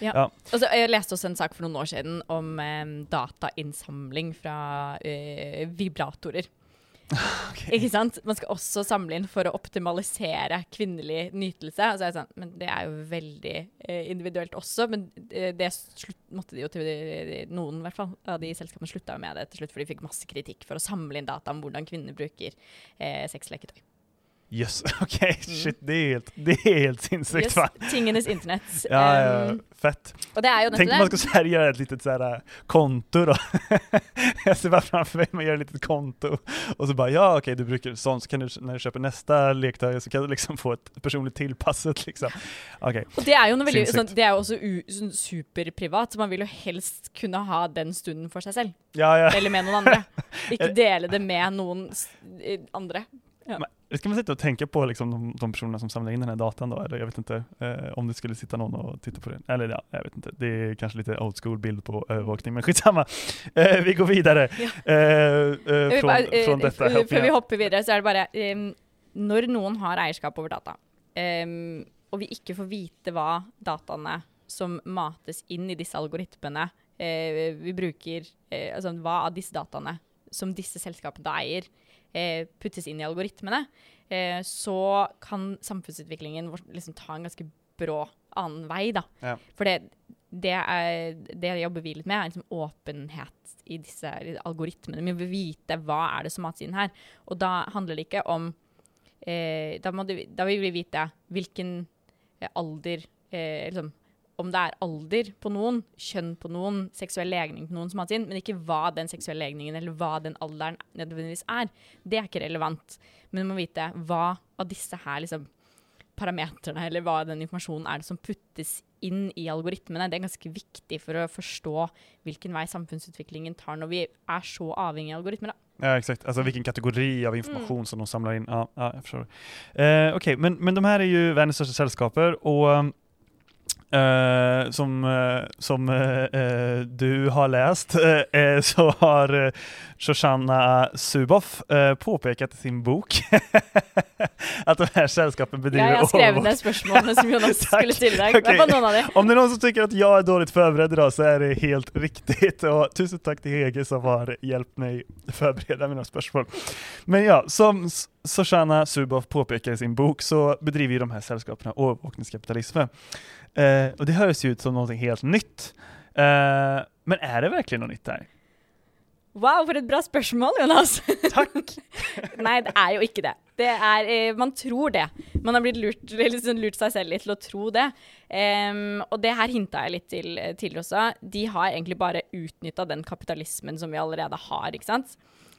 Ja. ja. Altså, jeg leste også en sak for noen år siden om um, datainnsamling fra uh, vibratorer. Ikke sant? Man skal også samle inn for å optimalisere kvinnelig nytelse. Altså, så sånn, men det er jo veldig eh, individuelt også. Men det, det slutt, måtte de jo til noen hvert fall, av de selskapene slutta med det til slutt, for de fikk masse kritikk for å samle inn data om hvordan kvinner bruker eh, sexleketøy. Yes, OK, shit, det er helt, det er helt sinnssykt Yes, tingenes internett. Ja, ja, Um, fett. og det er jo Tenk om man skal ska så göra ett litet så här, äh, konto då. jag ser bare framfor meg man gjør et litet konto Og så bare ja OK, du bruker sånn, så kan du når du kjøper neste lektöj så kan du liksom få et personlig tilpasset, liksom. Ok, Og det er jo noe veldig, sånn, det er jo også sånn superprivat, så man vil jo helst kunne ha den stunden for seg selv. ja ja. Eller med noen andre. Ikke dele det med noen s- eh, andre. Ska man sitta och tänka på liksom de, de personerna som samlar in den här datan då? Eller jag vet inte eh, om det skulle sitta någon och titta på den. Eller ja, jag vet inte. Det är kanske lite old school bild på övervakning, men skitsamma. Eh, vi går vidare Ja. eh, från, bare, eh, från detta. Før vi hopper videre, så er det bare em, Når noen har eierskap over data, em, og vi ikke får vite hva dataene som mates inn i disse algoritmene, eh, vi bruker eh, altså hva av disse dataene som disse selskapene da eier, eh, puttes inn i algoritmene, eh, så kan samfunnsutviklingen vår liksom ta en ganske brå annen vei, da. Ja. For det, det, er, det jobber vi litt med, er liksom åpenhet i disse algoritmene. Vi vil vite hva er det som er inn her. Og da handler det ikke om eh, da, må du, da vil vi vite hvilken eh, alder eh, liksom, Om det er alder på noen, kjønn på noen, seksuell legning på noen som har hatt sin, men ikke hva den seksuelle legningen eller hva den alderen nødvendigvis er. Det er ikke relevant. Men du må vite hva av disse her liksom, parametrene, eller hva den informasjonen er det som puttes inn i algoritmene. Det er ganske viktig for å forstå hvilken vei samfunnsutviklingen tar når vi er så avhengig av algoritmer. Da. Ja, exakt. Alltså vilken kategori av information som de samler inn. Ja, ja jeg forstår. Eh, Okej, men, men de her er jo verdens største selskaper. och eh, som, uh, som eh, du har lest, så har uh, Shoshana Zuboff påpeket påpekat i sin bok at de her selskapene bedriver Ja, jeg skrev skrevet ned spørsmålene som Jonas skulle stille deg. Okay. Av? Om det er noen som syns at jeg er dårlig forberedt, så er det helt riktig. Og tusen takk til Hege som har hjulpet meg å forberede mine spørsmål. Men ja, som Shoshana Zuboff påpeker i sin bok så bedriver de her selskapene övervakningskapitalism. Eh, och det hörs ju ut som någonting helt nytt. Eh, men är det verkligen något nytt her? Wow, for et bra spørsmål, Jonas. Takk! Nei, det er jo ikke det. det er, eh, man tror det. Man har blitt lurt, liksom lurt seg selv litt til å tro det. Um, og det her hinta jeg litt til eh, tidligere også. De har egentlig bare utnytta den kapitalismen som vi allerede har, ikke sant.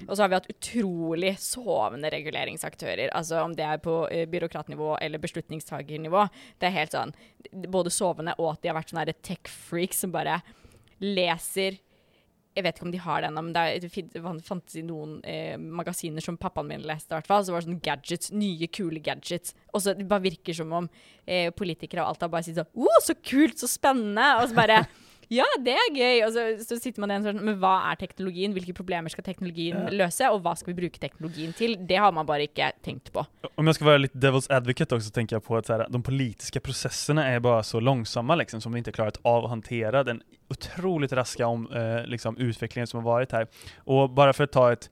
Og så har vi hatt utrolig sovende reguleringsaktører. Altså om det er på eh, byråkratnivå eller beslutningstakernivå. Det er helt sånn både sovende og at de har vært sånne tech-freaks som bare leser jeg vet ikke om de har det ennå, men det, fantes i noen eh, magasiner som pappaen min leste, i hvert fall. Så var det sånn gadgets, nye, kule gadgets. Og så det bare virker som om eh, politikere og alt har bare sier sånn Å, så kult, så spennende! Og så bare Ja, det er gøy! Og så, så sitter man igjen sånn Men hva er teknologien? Hvilke problemer skal teknologien løse? Og hva skal vi bruke teknologien til? Det har man bare ikke tenkt på. Om jeg skal være litt devil's advocate också så tenker jeg på at här, de politiske prosessene er bare så langsomme liksom, som vi ikke klarer av å hantera den utrolig raske om, eh, liksom, utviklingen som har vært her. Og bare for å ta ett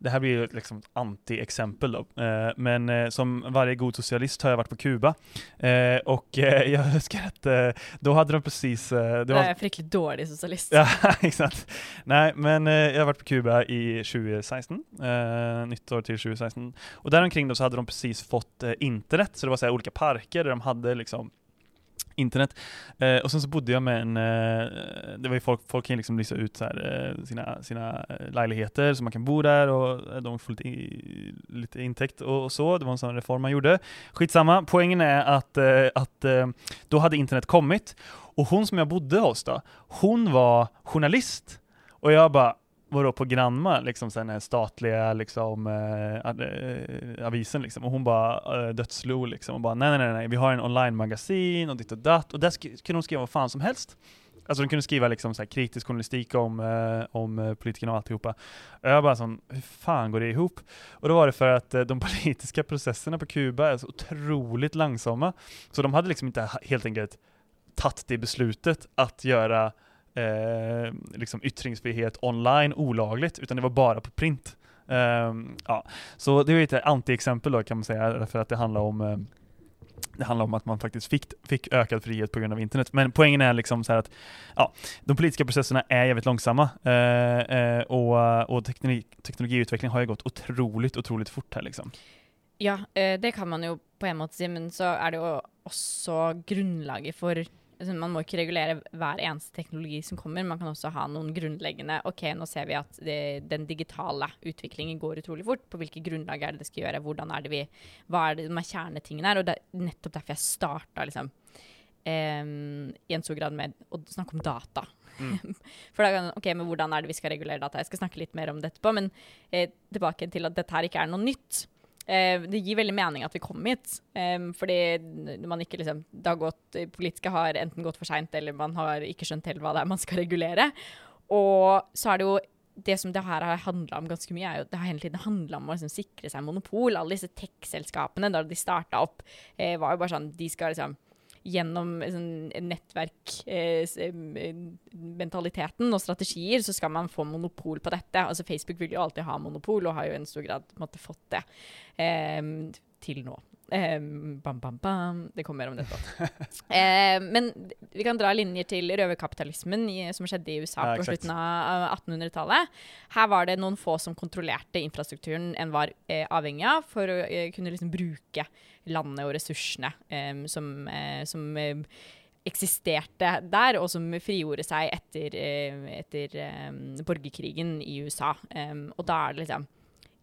det här blir ju ett liksom anti-exempel då, eh, men eh, som varje god socialist har jag varit på Kuba eh, och eh, jag önskar att då hade de precis... Det var, er fryktelig dårlig sosialist. Ja, sant. Nei, men jeg har vært på Cuba i 2016, eh, nyttår til 2016. Og der omkring då så hadde de precis fått internett, så det var så olika parker där de hade liksom internet. Eh, och sen så bodde jag med en, eh, det var ju folk, folk kan liksom lista ut så här, eh, sina, sina eh, lägenheter så man kan bo där och eh, de får lite, i, lite intäkt och, och så. Det var en sån reform man gjorde. Skitsamma, poängen är att, eh, att då hade internet kommit och hon som jag bodde hos då, hon var journalist. Och jag bara, vadå på Granma, liksom den statlige statliga liksom, eh, eh, avisen liksom. Och hon bara eh, dödslog liksom och bara nej, nej, nej, vi har en online-magasin och ditt och datt. Och där kunde hon skriva vad fan som helst. Alltså de kunde skriva liksom så kritisk journalistik om, eh, om eh, politikerna och alltihopa. Och jag bara sån, hur fan går det ihop? Och då var det för att eh, de politiska processerna på Kuba är så otroligt långsamma. Så de hade liksom inte helt enkelt tagit det beslutet att göra eh, liksom yttringsfrihet online olagligt, utan det var bara på print. Ehm, ja. Så det är ett anti-exempel då kan man säga, därför att det handlar om eh, det handlar om att man faktiskt fick, fick ökad frihet på grund av internet. Men poängen är liksom så att ja, de politiska processerna är jävligt långsamma eh, eh, och, och teknologi, teknologiutveckling har ju gått otroligt, otroligt fort här liksom. Ja, eh, det kan man jo på en måte si, men så er det jo også grunnlaget for Man må ikke regulere hver eneste teknologi som kommer, man kan også ha noen grunnleggende OK, nå ser vi at det, den digitale utviklingen går utrolig fort. På hvilke grunnlag er det det skal gjøre? Hvordan er det vi Hva er det som er kjernetingene her? Og det er nettopp derfor jeg starta liksom em, i en stor grad med å snakke om data. For da kan OK, men hvordan er det vi skal regulere data? Jeg skal snakke litt mer om det etterpå, men eh, tilbake til at dette her ikke er noe nytt. Eh, det gir veldig mening at vi kom hit, eh, fordi man ikke liksom Det har gått Politiske har enten gått for seint, eller man har ikke skjønt helt hva det er man skal regulere. Og så er det jo det som det her har handla om ganske mye, er jo det har hele tiden handla om å liksom sikre seg monopol. Alle disse tech-selskapene, da de starta opp, eh, var jo bare sånn De skal liksom gjennom sånn, nettverkmentaliteten eh, og strategier, så skal man få monopol på dette. Altså Facebook vil jo alltid ha monopol, og har jo i en stor grad måtte, fått det eh, til nå. Um, bam, bam, bam. Det kommer mer om dette. uh, men vi kan dra linjer til røverkapitalismen som skjedde i USA ja, på slutten av 1800-tallet. Her var det noen få som kontrollerte infrastrukturen en var uh, avhengig av for å uh, kunne liksom bruke landet og ressursene um, som, som eksisterte der, og som frigjorde seg etter, etter um, borgerkrigen i USA. og da er det liksom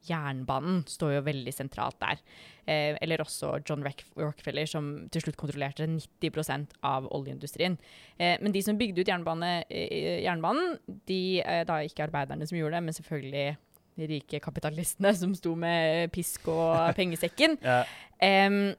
Jernbanen står jo veldig sentralt der. Eh, eller også John Rockefeller, som til slutt kontrollerte 90% av oljeindustrien. Eh, men de som bygde ut jernbane, eh, jernbanen, de da ikke arbeiderne som gjorde det, men selvfølgelig de rike kapitalistene som sto med pisk og pengesekken. ja. Um,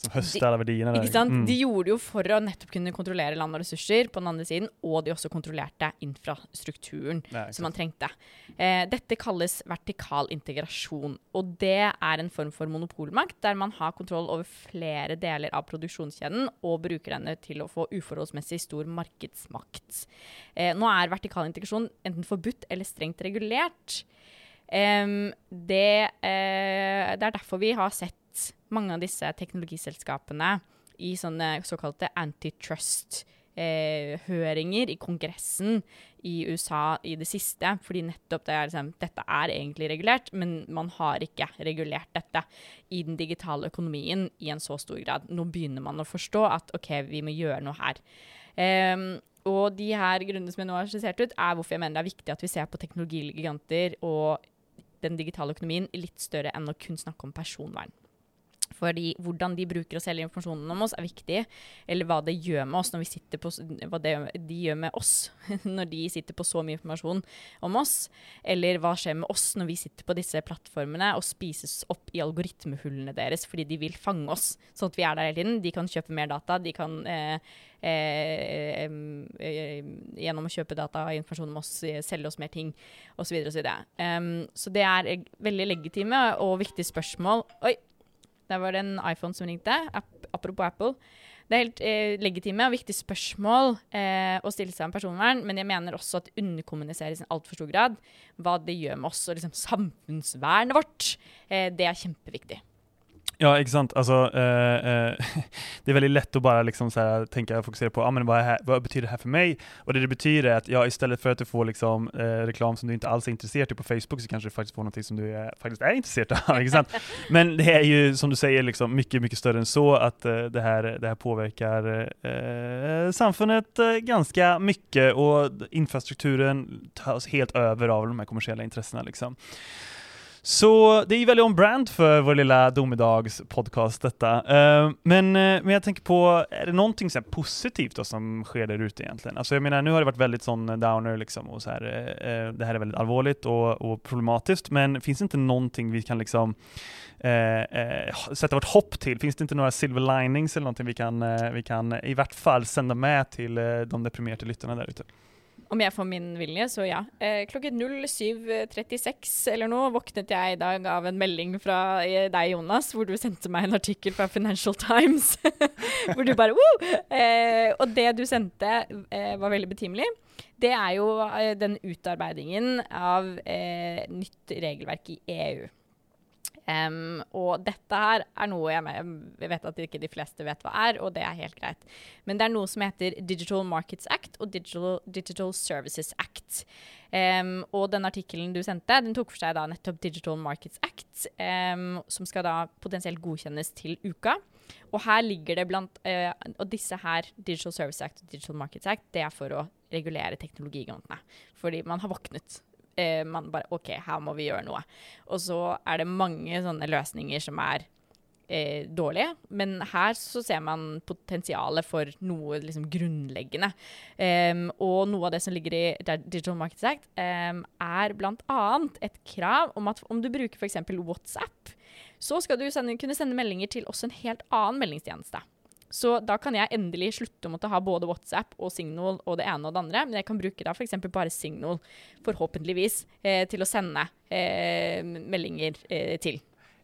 som høster alle verdiene. Ikke sant? Mm. De gjorde det jo for å nettopp kunne kontrollere land og ressurser på den andre siden, og de også kontrollerte infrastrukturen ja, som man trengte. Eh, dette kalles vertikal integrasjon, og det er en form for monopolmakt der man har kontroll over flere deler av produksjonskjeden og bruker denne til å få uforholdsmessig stor markedsmakt. Eh, nå er vertikal integrasjon enten forbudt eller strengt regulert. Um, det, uh, det, er derfor vi har sett mange av disse teknologiselskapene i sånne såkalte antitrust-høringer eh, i Kongressen i USA i det siste. Fordi nettopp det er liksom, dette er egentlig regulert, men man har ikke regulert dette i den digitale økonomien i en så stor grad. Nå begynner man å forstå at OK, vi må gjøre noe her. Um, og de her grunnene som jeg nå har skissert ut, er hvorfor jeg mener det er viktig at vi ser på teknologigiganter og den digitale økonomien litt større enn å kun snakke om personvern. Fordi hvordan de bruker og selger informasjonen om oss, er viktig. Eller hva det gjør med oss når vi sitter på, hva det, de gjør med oss når de sitter på så mye informasjon om oss. Eller hva skjer med oss når vi sitter på disse plattformene og spises opp i algoritmehullene deres fordi de vil fange oss, sånn at vi er der hele tiden. De kan kjøpe mer data. De kan eh, eh, eh, gjennom å kjøpe data og informasjon om oss, selge oss mer ting osv. Så, videre, så, um, så det er veldig legitime og viktige spørsmål. Oi, der var det en iPhone som ringte. App, apropos Apple. Det er helt eh, legitime og viktige spørsmål eh, å stille seg om personvern, men jeg mener også at det underkommuniseres i altfor stor grad hva det gjør med oss og liksom samfunnsvernet vårt. Eh, det er kjempeviktig. Ja, ikke sant. Altså, uh, uh, det er veldig lett å bare liksom, så tenke og fokusere på ah, men vad, här, hva betyr det her for meg? Og det det betyr, er at ja, stedet for at du får liksom, uh, reklam som du ikke alls er interessert i på Facebook, så kanskje du faktisk får noe som du er, faktisk er interessert av. ikke sant? Men det er jo, som du sier, liksom, mye, mye større enn så, at det, her, det her påvirker samfunnet ganske mye, og infrastrukturen tas helt over av de her kommersielle interessene. liksom. Så det er veldig väldigt on-brand for vår lilla domedagspodcast dette. Uh, men, uh, men jeg tenker på, Er det noe positivt da, som sker der ute egentlig? Altså, jeg mener, nu har det vært veldig sånn downer liksom og så her, uh, det her er veldig alvorlig og, og problematisk, men fins det ikke noe vi kan liksom sette vårt hopp til? Fins det ikke noen silver linings eller noe vi kan, vi kan i hvert fall sende med til de deprimerte lytterne der ute? Om jeg får min vilje, så ja. Eh, klokken 07.36 eller noe våknet jeg i dag av en melding fra eh, deg, Jonas, hvor du sendte meg en artikkel fra Financial Times. hvor du bare Woo! Eh, og det du sendte, eh, var veldig betimelig. Det er jo eh, den utarbeidingen av eh, nytt regelverk i EU. Um, og dette her er noe jeg, vet at ikke de fleste vet hva er, og det er helt greit. Men det er noe som heter Digital Markets Act og Digital, Digital Services Act. Um, og den artikkelen du sendte, den tok for seg da nettopp Digital Markets Act, um, som skal da potensielt godkjennes til uka. Og her ligger det blant uh, Og disse her, Digital Service Act og Digital Markets Act, det er for å regulere teknologigigantene. Fordi man har våknet eh, man bare OK, her må vi gjøre noe. Og så er det mange sånne løsninger som er eh, dårlige, men her så ser man potensialet for noe liksom grunnleggende. Um, og noe av det som ligger i Digital Markets Act, um, er bl.a. et krav om at om du bruker f.eks. WhatsApp, så skal du sende, kunne sende meldinger til også en helt annen meldingstjeneste. Så da kan jeg endelig slutte å måtte ha både WhatsApp og Signal og det ene og det andre. Men jeg kan bruke da f.eks. bare Signal, forhåpentligvis, eh, til å sende eh, meldinger eh, til.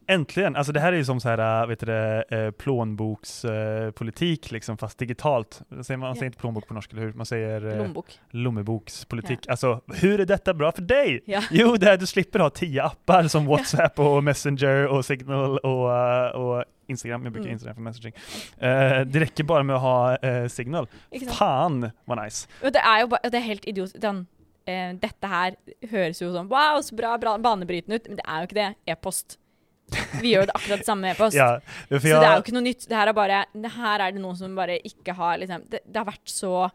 Äntligen! Alltså det här är ju som så här, äh, vet du det, eh, plånbokspolitik liksom, fast digitalt. Man, säger inte plånbok på norska, eller hur? Man säger eh, Lommebok. Yeah. Alltså, hur är detta bra för dig? Yeah. Jo, det här, du slipper ha tio appar som WhatsApp och Messenger och Signal och, og Instagram. Jeg bruker Mm. Instagram for messaging. Uh, det rekker bare med å ha uh, Signal. Faen, var nice. Og det er jo bare, det er helt idiot. Den, uh, dette her høres jo sånn wow, så bra, bra banebrytende ut, men det er jo ikke det. E-post. Vi gjør det akkurat det samme med e-post. Ja, Så det er jo ikke noe nytt. Det her er bare det Her er det noen som bare ikke har liksom Det, det har vært så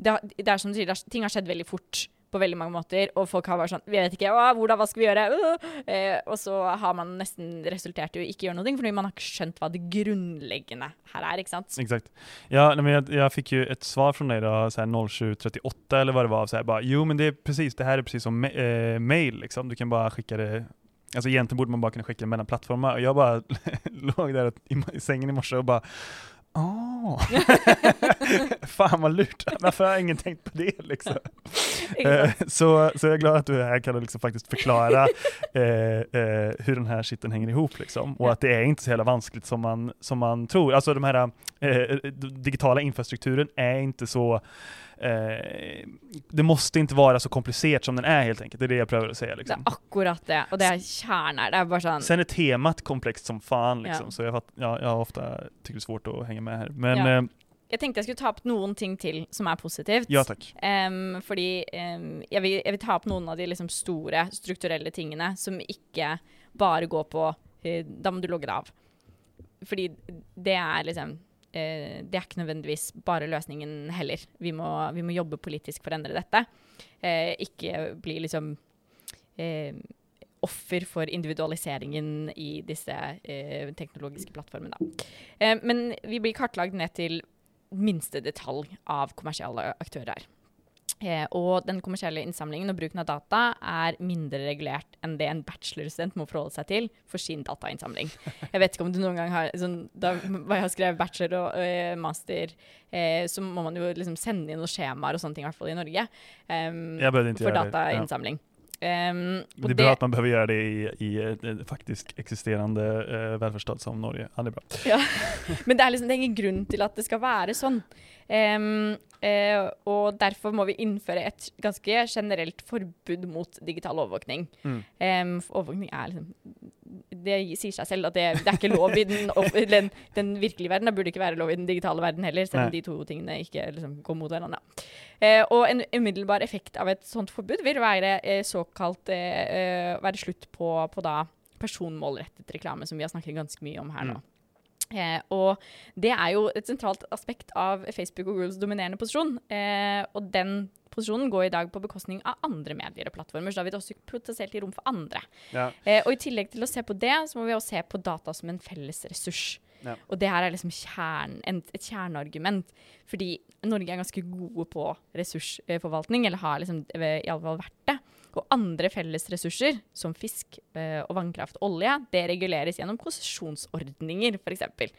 det, det er som du sier, ting har skjedd veldig fort på veldig mange måter, og folk har vært sånn Vi vet ikke hvordan, hva skal vi gjøre? Uh! Eh, og så har man nesten resultert i å ikke gjøre noe, fordi man har ikke skjønt hva det grunnleggende her er, ikke sant? Exakt. Ja, men jeg, jeg fikk jo et svar fra då, 0738 eller hva det var, så jeg bare jo men det er precis, det her er precis som ma- eh, mail liksom, du kan bare sende det Alltså egentligen borde man bara kunna skicka det mellan plattformar och jag bara låg där i, sängen i morse och bara Åh! Fan vad lurt, varför har ingen tänkt på det liksom? Eh, så, så jag är glad att du är här kan liksom faktiskt förklara eh, eh, hur den här skiten hänger ihop liksom. Och att det är inte så jävla vanskligt som man, som man tror. Alltså de här eh, digitala infrastrukturen är inte så eh, det måste inte vara så komplicerat som den är helt enkelt. Det är det jag prövar att säga Det liksom. er akkurat det, og det er her. Det er bare sånn Sen är temat komplext som fan liksom, Ja. så jag, fatt, ja, jag har ofta tycker det är svårt att hänga med här. Men Ja. eh, Jeg tenkte jeg skulle ta opp noen ting til som er positivt. ja takk. Um, fordi um, jeg, vil, jeg vil ta opp noen av de liksom store strukturelle tingene som ikke bare går på uh, Da må du logge deg av. Fordi det er liksom eh, Det er ikke nødvendigvis bare løsningen heller. Vi må, vi må jobbe politisk for å endre dette. Eh, ikke bli liksom eh, offer for individualiseringen i disse eh, teknologiske plattformene. Eh, men vi blir kartlagt ned til minste detalj av kommersielle aktører. Eh, og den kommersielle innsamlingen og bruken av data er mindre regulert enn det en bachelorstudent må forholde seg til for sin datainnsamling. Jeg vet ikke om du noen gang har sånn, Da jeg har skrevet bachelor og eh, master, eh, så må man jo liksom sende inn noen skjemaer og sånne ting, i hvert fall i Norge, inte for datainnsamling. Ja. Og Det är bra att man behöver göra det i, i ett eksisterende faktiskt existerande eh, välfärdsstat som Norge. Ja, det är bra. Men det er, liksom, det er ingen grunn til at det skal være sånn. Um, uh, og derfor må vi innføre et ganske generelt forbud mot digital overvåkning. Mm. Um, overvåkning er liksom Det sier seg selv at det, det er ikke lov i den, den, den virkelige verden. Det burde ikke være lov i den digitale verden heller, selv om de to tingene ikke liksom, går mot hverandre. Eh, og en umiddelbar effekt av et sånt forbud vil være eh, såkalt eh, eh, være slutt på, på da personmålrettet reklame, som vi har snakket ganske mye om her nå. Eh, og det er jo et sentralt aspekt av Facebook og Googles dominerende posisjon. Eh, og den posisjonen går i dag på bekostning av andre medier og plattformer, så da vil det også potensielt gi rom for andre. Ja. Eh, og i tillegg til å se på det, så må vi også se på data som en felles ressurs. Ja. Og det her er liksom kjern, et kjerneargument. Fordi Norge er ganske gode på ressursforvaltning, eller har liksom eh, i alle fall vært det. Og andre felles ressurser, som fisk eh, og vannkraft, og olje, det reguleres gjennom konsesjonsordninger, f.eks.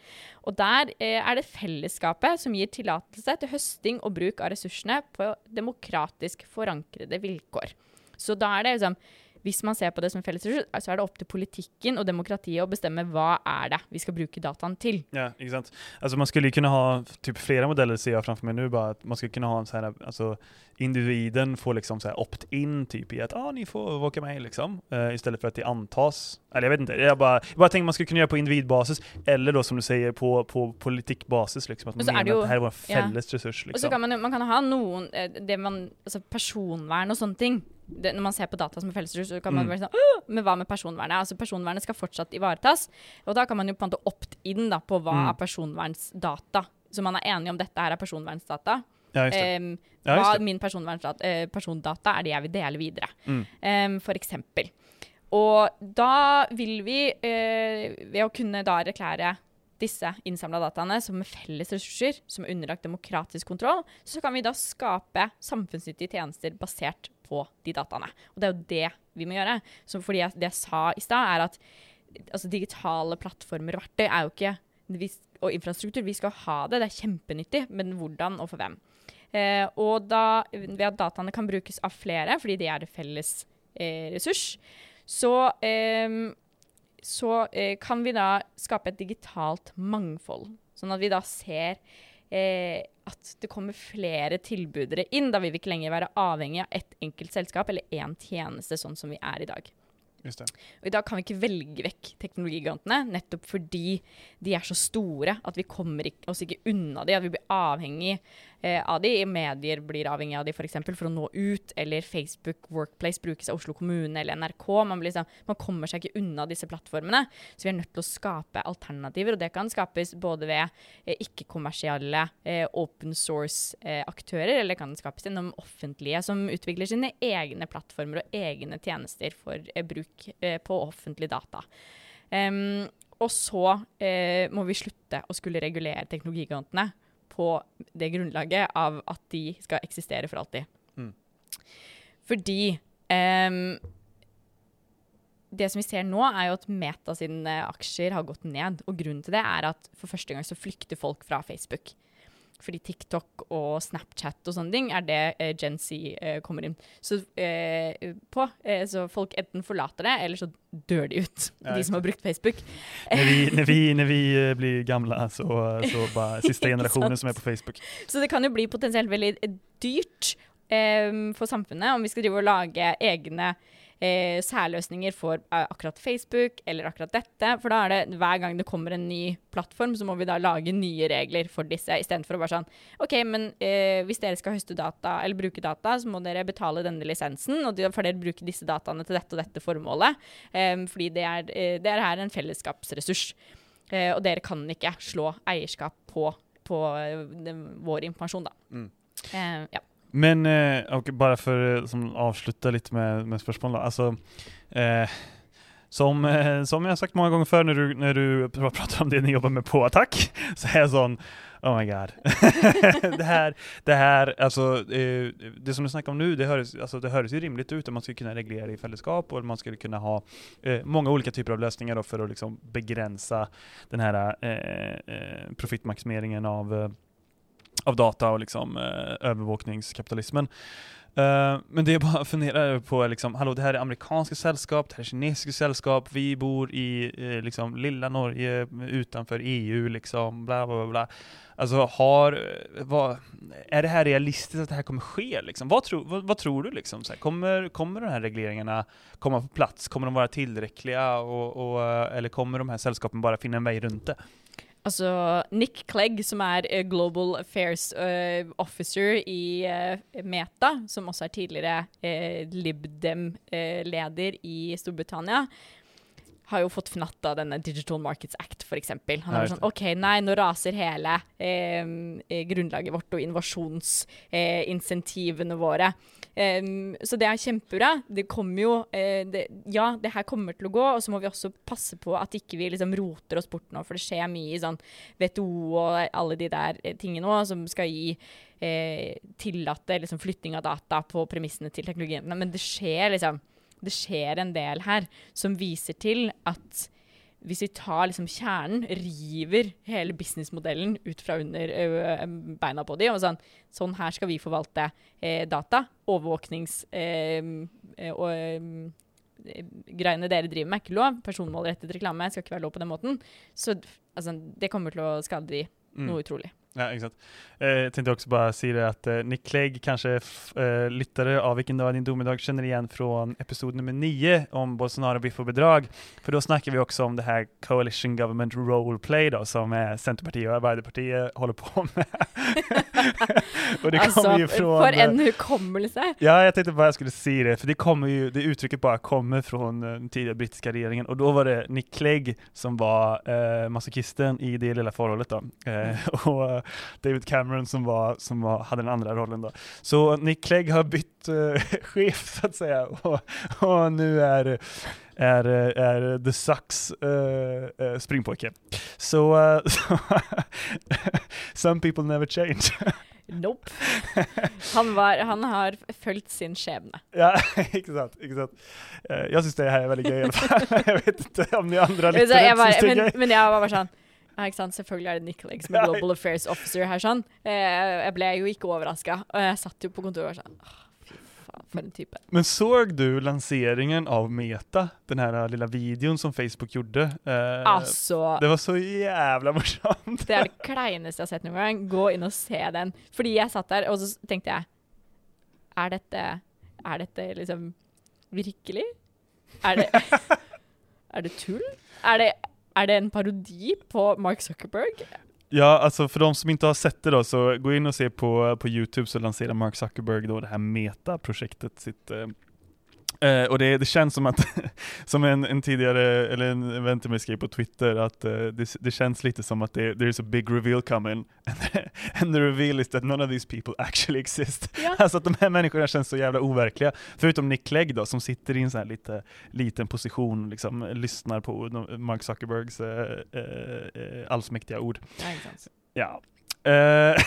Og der eh, er det fellesskapet som gir tillatelse til høsting og bruk av ressursene på demokratisk forankrede vilkår. Så da er det liksom hvis man ser på det som en felles ressurs, så er det opp til politikken og demokratiet å bestemme hva er det vi skal bruke dataen til. Ja, ikke sant. Altså, man skulle kunne ha typ flere modeller ser jeg framfor meg nå. bare at man skulle kunne ha en sånn altså, individen får liksom så opt-in typ i at ah, ni får våke med liksom Uh, I stedet for at det antas. Eller jeg vet ikke. Jeg bare, jeg bare tenker man skulle kunne gjøre på individbasis eller da, som du sier, på, på politikkbasis. liksom At man mener är menar det ju- att det här är vår ja. ressurs. liksom. Og så liksom. kan man, man kan ha noen eh, det man, altså Personvern og sånne ting. Det, når man ser på data som er fellesressurs, så kan man Mm. være sånn «Åh, Men hva med personvernet? Altså Personvernet skal fortsatt ivaretas. Og da kan man jo på en måte opt-in da på hva Mm. er personvernsdata. Så man er enig om dette her er personvernsdata. Ja, um. Ja, hva min personvernsdata, eh, persondata er det jeg vil dele videre. Mm. Um, for eksempel. Og da vil vi, eh, ved å kunne da erklære disse innsamla dataene som felles ressurser, som er underlagt demokratisk kontroll, så kan vi da skape samfunnsnyttige tjenester basert på de dataene. Og det er jo det vi må gjøre. Så fordi jeg, det jeg sa i stad, er at altså, digitale plattformer og verktøy er jo ikke vi, og infrastruktur, vi skal ha det, det er kjempenyttig, men hvordan og for hvem? Eh, og da, ved at dataene kan brukes av flere, fordi det er det felles eh, ressurs, så, eh, så eh, kan vi da skape et digitalt mangfold. Sånn at vi da ser eh, at det kommer flere tilbudere inn. Da vil vi ikke lenger være avhengig av ett enkelt selskap eller én tjeneste, sånn som vi er i dag. Just det. Og I dag kan vi ikke velge vekk teknologigigantene, nettopp fordi de er så store at vi kommer oss ikke unna de, at vi blir avhengig eh, av de. Medier blir avhengig av de f.eks. For, for å nå ut, eller Facebook Workplace brukes av Oslo kommune eller NRK. Man, blir, liksom, man, kommer seg ikke unna disse plattformene, så vi er nødt til å skape alternativer. Og det kan skapes både ved eh, ikke-kommersielle eh, open source-aktører, eller kan skapes gjennom offentlige som utvikler sine egne plattformer og egne tjenester for eh, bruk eh, på offentlig data. Um, og så eh, må vi slutte å skulle regulere teknologigigantene på det grunnlaget av at de skal eksistere for alltid. Mm. Fordi um, det som vi ser nå, er jo at Meta sine aksjer har gått ned. Og grunnen til det er at for første gang så flykter folk fra Facebook. Fordi TikTok og Snapchat og sånne ting er det eh, Gen Z eh, kommer inn så, eh, på. Eh, så folk enten forlater det, eller så dør de ut, Ja, de som har brukt Facebook. Når vi, når vi, når vi eh, blir gamle, så, så bare siste generasjonen som er på Facebook. Så det kan jo bli potensielt veldig eh, dyrt eh, for samfunnet om vi skal drive og lage egne eh, særløsninger for eh, akkurat Facebook eller akkurat dette. For da er det hver gang det kommer en ny plattform, så må vi da lage nye regler for disse, istedenfor å bare sånn OK, men eh, hvis dere skal høste data eller bruke data, så må dere betale denne lisensen, og for dere bruker disse dataene til dette og dette formålet. Eh, fordi det er, eh, det er her en fellesskapsressurs. Eh, og dere kan ikke slå eierskap på, på den, vår informasjon, da. Mm. Eh, ja. Men, eh, bara för att som avsluta lite med, med spörsmål då. Alltså, eh, som, eh, som jag har sagt många gånger förr när du, när du pr- pratar om det ni jobbar med på Attack, så är jag sån Oh my god. det här, det här, alltså eh, det som du snackar om nu, det høres, alltså, det hörs ju rimligt ut att man skulle kunna reglera i fällskap och man skulle kunna ha eh, många olika typer av lösningar då för att liksom begränsa den här eh, eh, profitmaximeringen av eh, av data och liksom, eh, övervakningskapitalismen. Uh, men det är bara att på på, liksom, hallå det här är amerikanska sällskap, det här är kinesiska sällskap, vi bor i eh, liksom, lilla Norge utanför EU, liksom, bla bla bla. Alltså har, eh, vad, är det här realistiskt att det här kommer ske? Liksom? Vad, tro, vad, vad tror du? Liksom? Så här, kommer, kommer de här regleringarna komma på plats? Kommer de vara tillräckliga? Och, eh, eller kommer de här sällskapen bara finna en väg runt det? Altså Nick Clegg, som er eh, Global Affairs uh, Officer i uh, Meta, som også er tidligere uh, Libdem-leder i Storbritannia, har jo fått fnatt av denne Digital Markets Act, f.eks. Han er sånn OK, nei, nå raser hele grunnlaget vårt og innovasjonsinsentivene våre. Em, så det er kjempebra. Det kommer jo uh, det, Ja, det her kommer til å gå, og så må vi også passe på at ikke vi liksom roter oss bort nå, for det skjer mye i sånn WTO og alle de der eh, tingene òg, som skal gi eh, tillate liksom, flytting av data på premissene til teknologiene. Men det skjer liksom Det skjer en del her som viser til at hvis vi tar liksom kjernen, river hele businessmodellen ut fra under beina på dem, og sånn, sånn her skal vi forvalte eh, data, overvåknings... Eh, og greiene dere driver med, er ikke lov. Personmålrettet reklame skal ikke være lov på den måten. Så altså, det kommer til å skade de Mm. noe utrolig. Ja, exakt. Eh, jag tänkte också bara säga det att eh, Nick Clegg, kanske lyttere eh, lyttare av Vilken dag är din domedag, känner igen från episod nummer 9 om Bolsonaro, biff och bedrag. För då snackar vi också om det här Coalition Government Roleplay då, som eh, Centerpartiet och Arbeiderpartiet håller på med. och det altså, kommer ju från... for eh, en hukommelse! Ja, jag tänkte bara jag skulle säga det, för det kommer ju, det uttrycket bara kommer från eh, den tidigare brittiska regeringen och då var det Nick Clegg som var eh, masochisten i det lilla förhållet då. Eh, och eh, David Cameron som, var, som var, hadde den andre rollen då. Så Nick Clegg har bytt uh, sjef, så å si, og, og nå er är, är The Sucks uh, eh, springpojke. Så, uh, some people never change. Nope. Han, var, han har fulgt sin skjebne. Ja, ikke sant. Ikke sant. Eh, jeg syns det her er veldig gøy, i hvert fall. Jeg vet ikke om de andre har det er men, men jeg var bare sånn ja, ikke sant? Selvfølgelig er det Nick Clegg som er Global Affairs Officer her. sånn. Eh, jeg ble jo ikke overraska, og jeg satt jo på kontoret og sånn «Åh, Fy faen, for en type. Men såg du lanseringen av Meta? Den her lilla videoen som Facebook gjorde? Eh, Altså Det var så jævla morsomt. Det er det kleineste jeg har sett noen gang. Gå inn og se den. Fordi jeg satt der, og så tenkte jeg Er dette Er dette liksom virkelig? Er det Er det tull? Er det, er det en parodi på Mark Zuckerberg? Ja, alltså för de som inte har sett det då, så gå in och se på, på Youtube så lanserar Mark Zuckerberg då det här Meta-projektet sitt eh, eh, och det, det känns som att, som en, en tidigare, eller en vän till mig skrev på Twitter, att eh, det, det känns lite som att det there's a big reveal coming, and the, and the reveal is that none of these people actually exist. Ja. Alltså att de här människorna känns så jävla overkliga. Förutom Nick Clegg då, som sitter i en sån här lite liten position, liksom lyssnar på Mark Zuckerbergs eh, eh, allsmäktiga ord. Ja, Eh,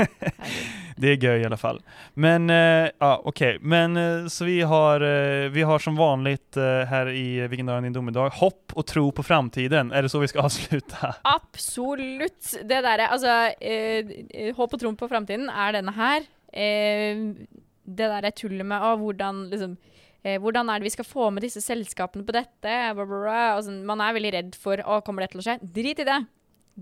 det är göj i alla fall. Men eh, ja, okej. Men eh, så vi har, eh, vi har som vanligt här i Vikendagen din domedag hopp och tro på framtiden. Är det så vi ska avsluta? Absolutt. Det där Altså, eh, håp og tro på framtiden er denne her. Eh, det derre tullet med å, hvordan liksom eh, hvordan er det vi skal få med disse selskapene på dette? Blah, blah, blah. Sånn, man er veldig redd for å kommer det til å skje. Drit i det.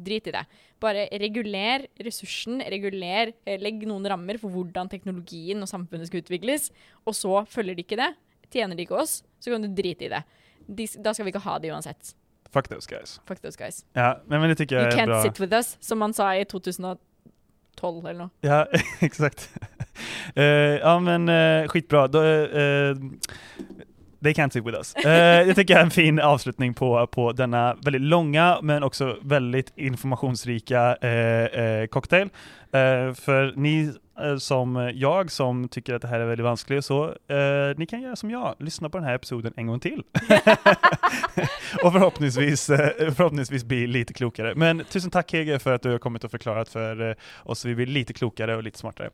Drit i det. Bare reguler ressursen, reguler, eh, legg noen rammer for hvordan teknologien og samfunnet skal utvikles, og så følger de ikke det, tjener de ikke oss, så kan du drite i det. De, da skal vi ikke ha det uansett. Fuck those guys. Fuck those guys. Ja, men, men det tycker You jag är can't bra. sit with us, som man sa i 2012 eller noe. Ja, exakt. Uh, ja, men uh, skitbra. Da, eh, they can't sit with us. Uh, det tycker jag är en fin avslutning på, på denna väldigt långa men också väldigt informationsrika uh, uh, cocktail. För ni som jag som tycker att det här är väldigt vanskligt så, ni kan göra som jag, lyssna på den här episoden en gång till. och förhoppningsvis, förhoppningsvis bli lite klokare. Men tusen tack Hege för att du har kommit och förklarat för oss vi blir lite klokare och lite smartare.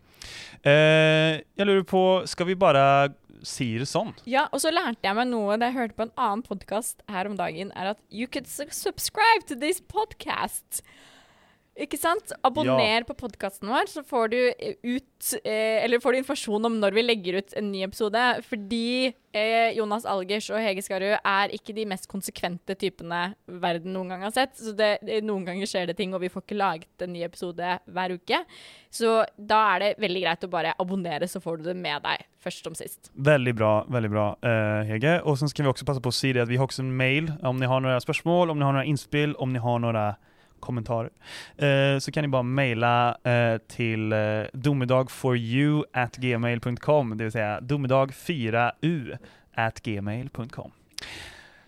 Jag lurer på, ska vi bara si det sånn? Ja, og så lærte jeg meg noe da jeg hørte på en annen podkast her om dagen, er at you could subscribe to this podcast. Ikke sant? Abonner på podkasten vår, så får du eh, ut eh, Eller får du informasjon om når vi legger ut en ny episode. Fordi eh, Jonas Algers og Hege Skarud er ikke de mest konsekvente typene verden noen gang har sett. Så det, det, noen ganger skjer det ting, og vi får ikke laget en ny episode hver uke. Så da er det veldig greit å bare abonnere, så får du det med deg først som sist. Veldig bra, veldig bra eh, Hege. Og så kan vi også passe på å si det at vi har også en mail om ni har noen spørsmål, om ni har noen innspill, om ni har några kommentarer. Eh, så kan ni bara mejla eh, till eh, domedag4u at gmail.com, det vill säga domedag4u at gmail.com.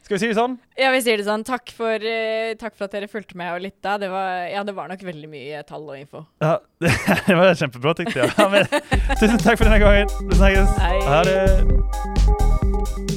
Ska vi si det sånn? Ja, vi sier det sånn. Takk for, uh, takk for at dere fulgte med og lytta. Det var, ja, det var nok veldig mye tall og info. Ja, det var kjempebra tenkte jeg. Ja, men, tusen takk for denne gangen. Vi snakkes. Ha det!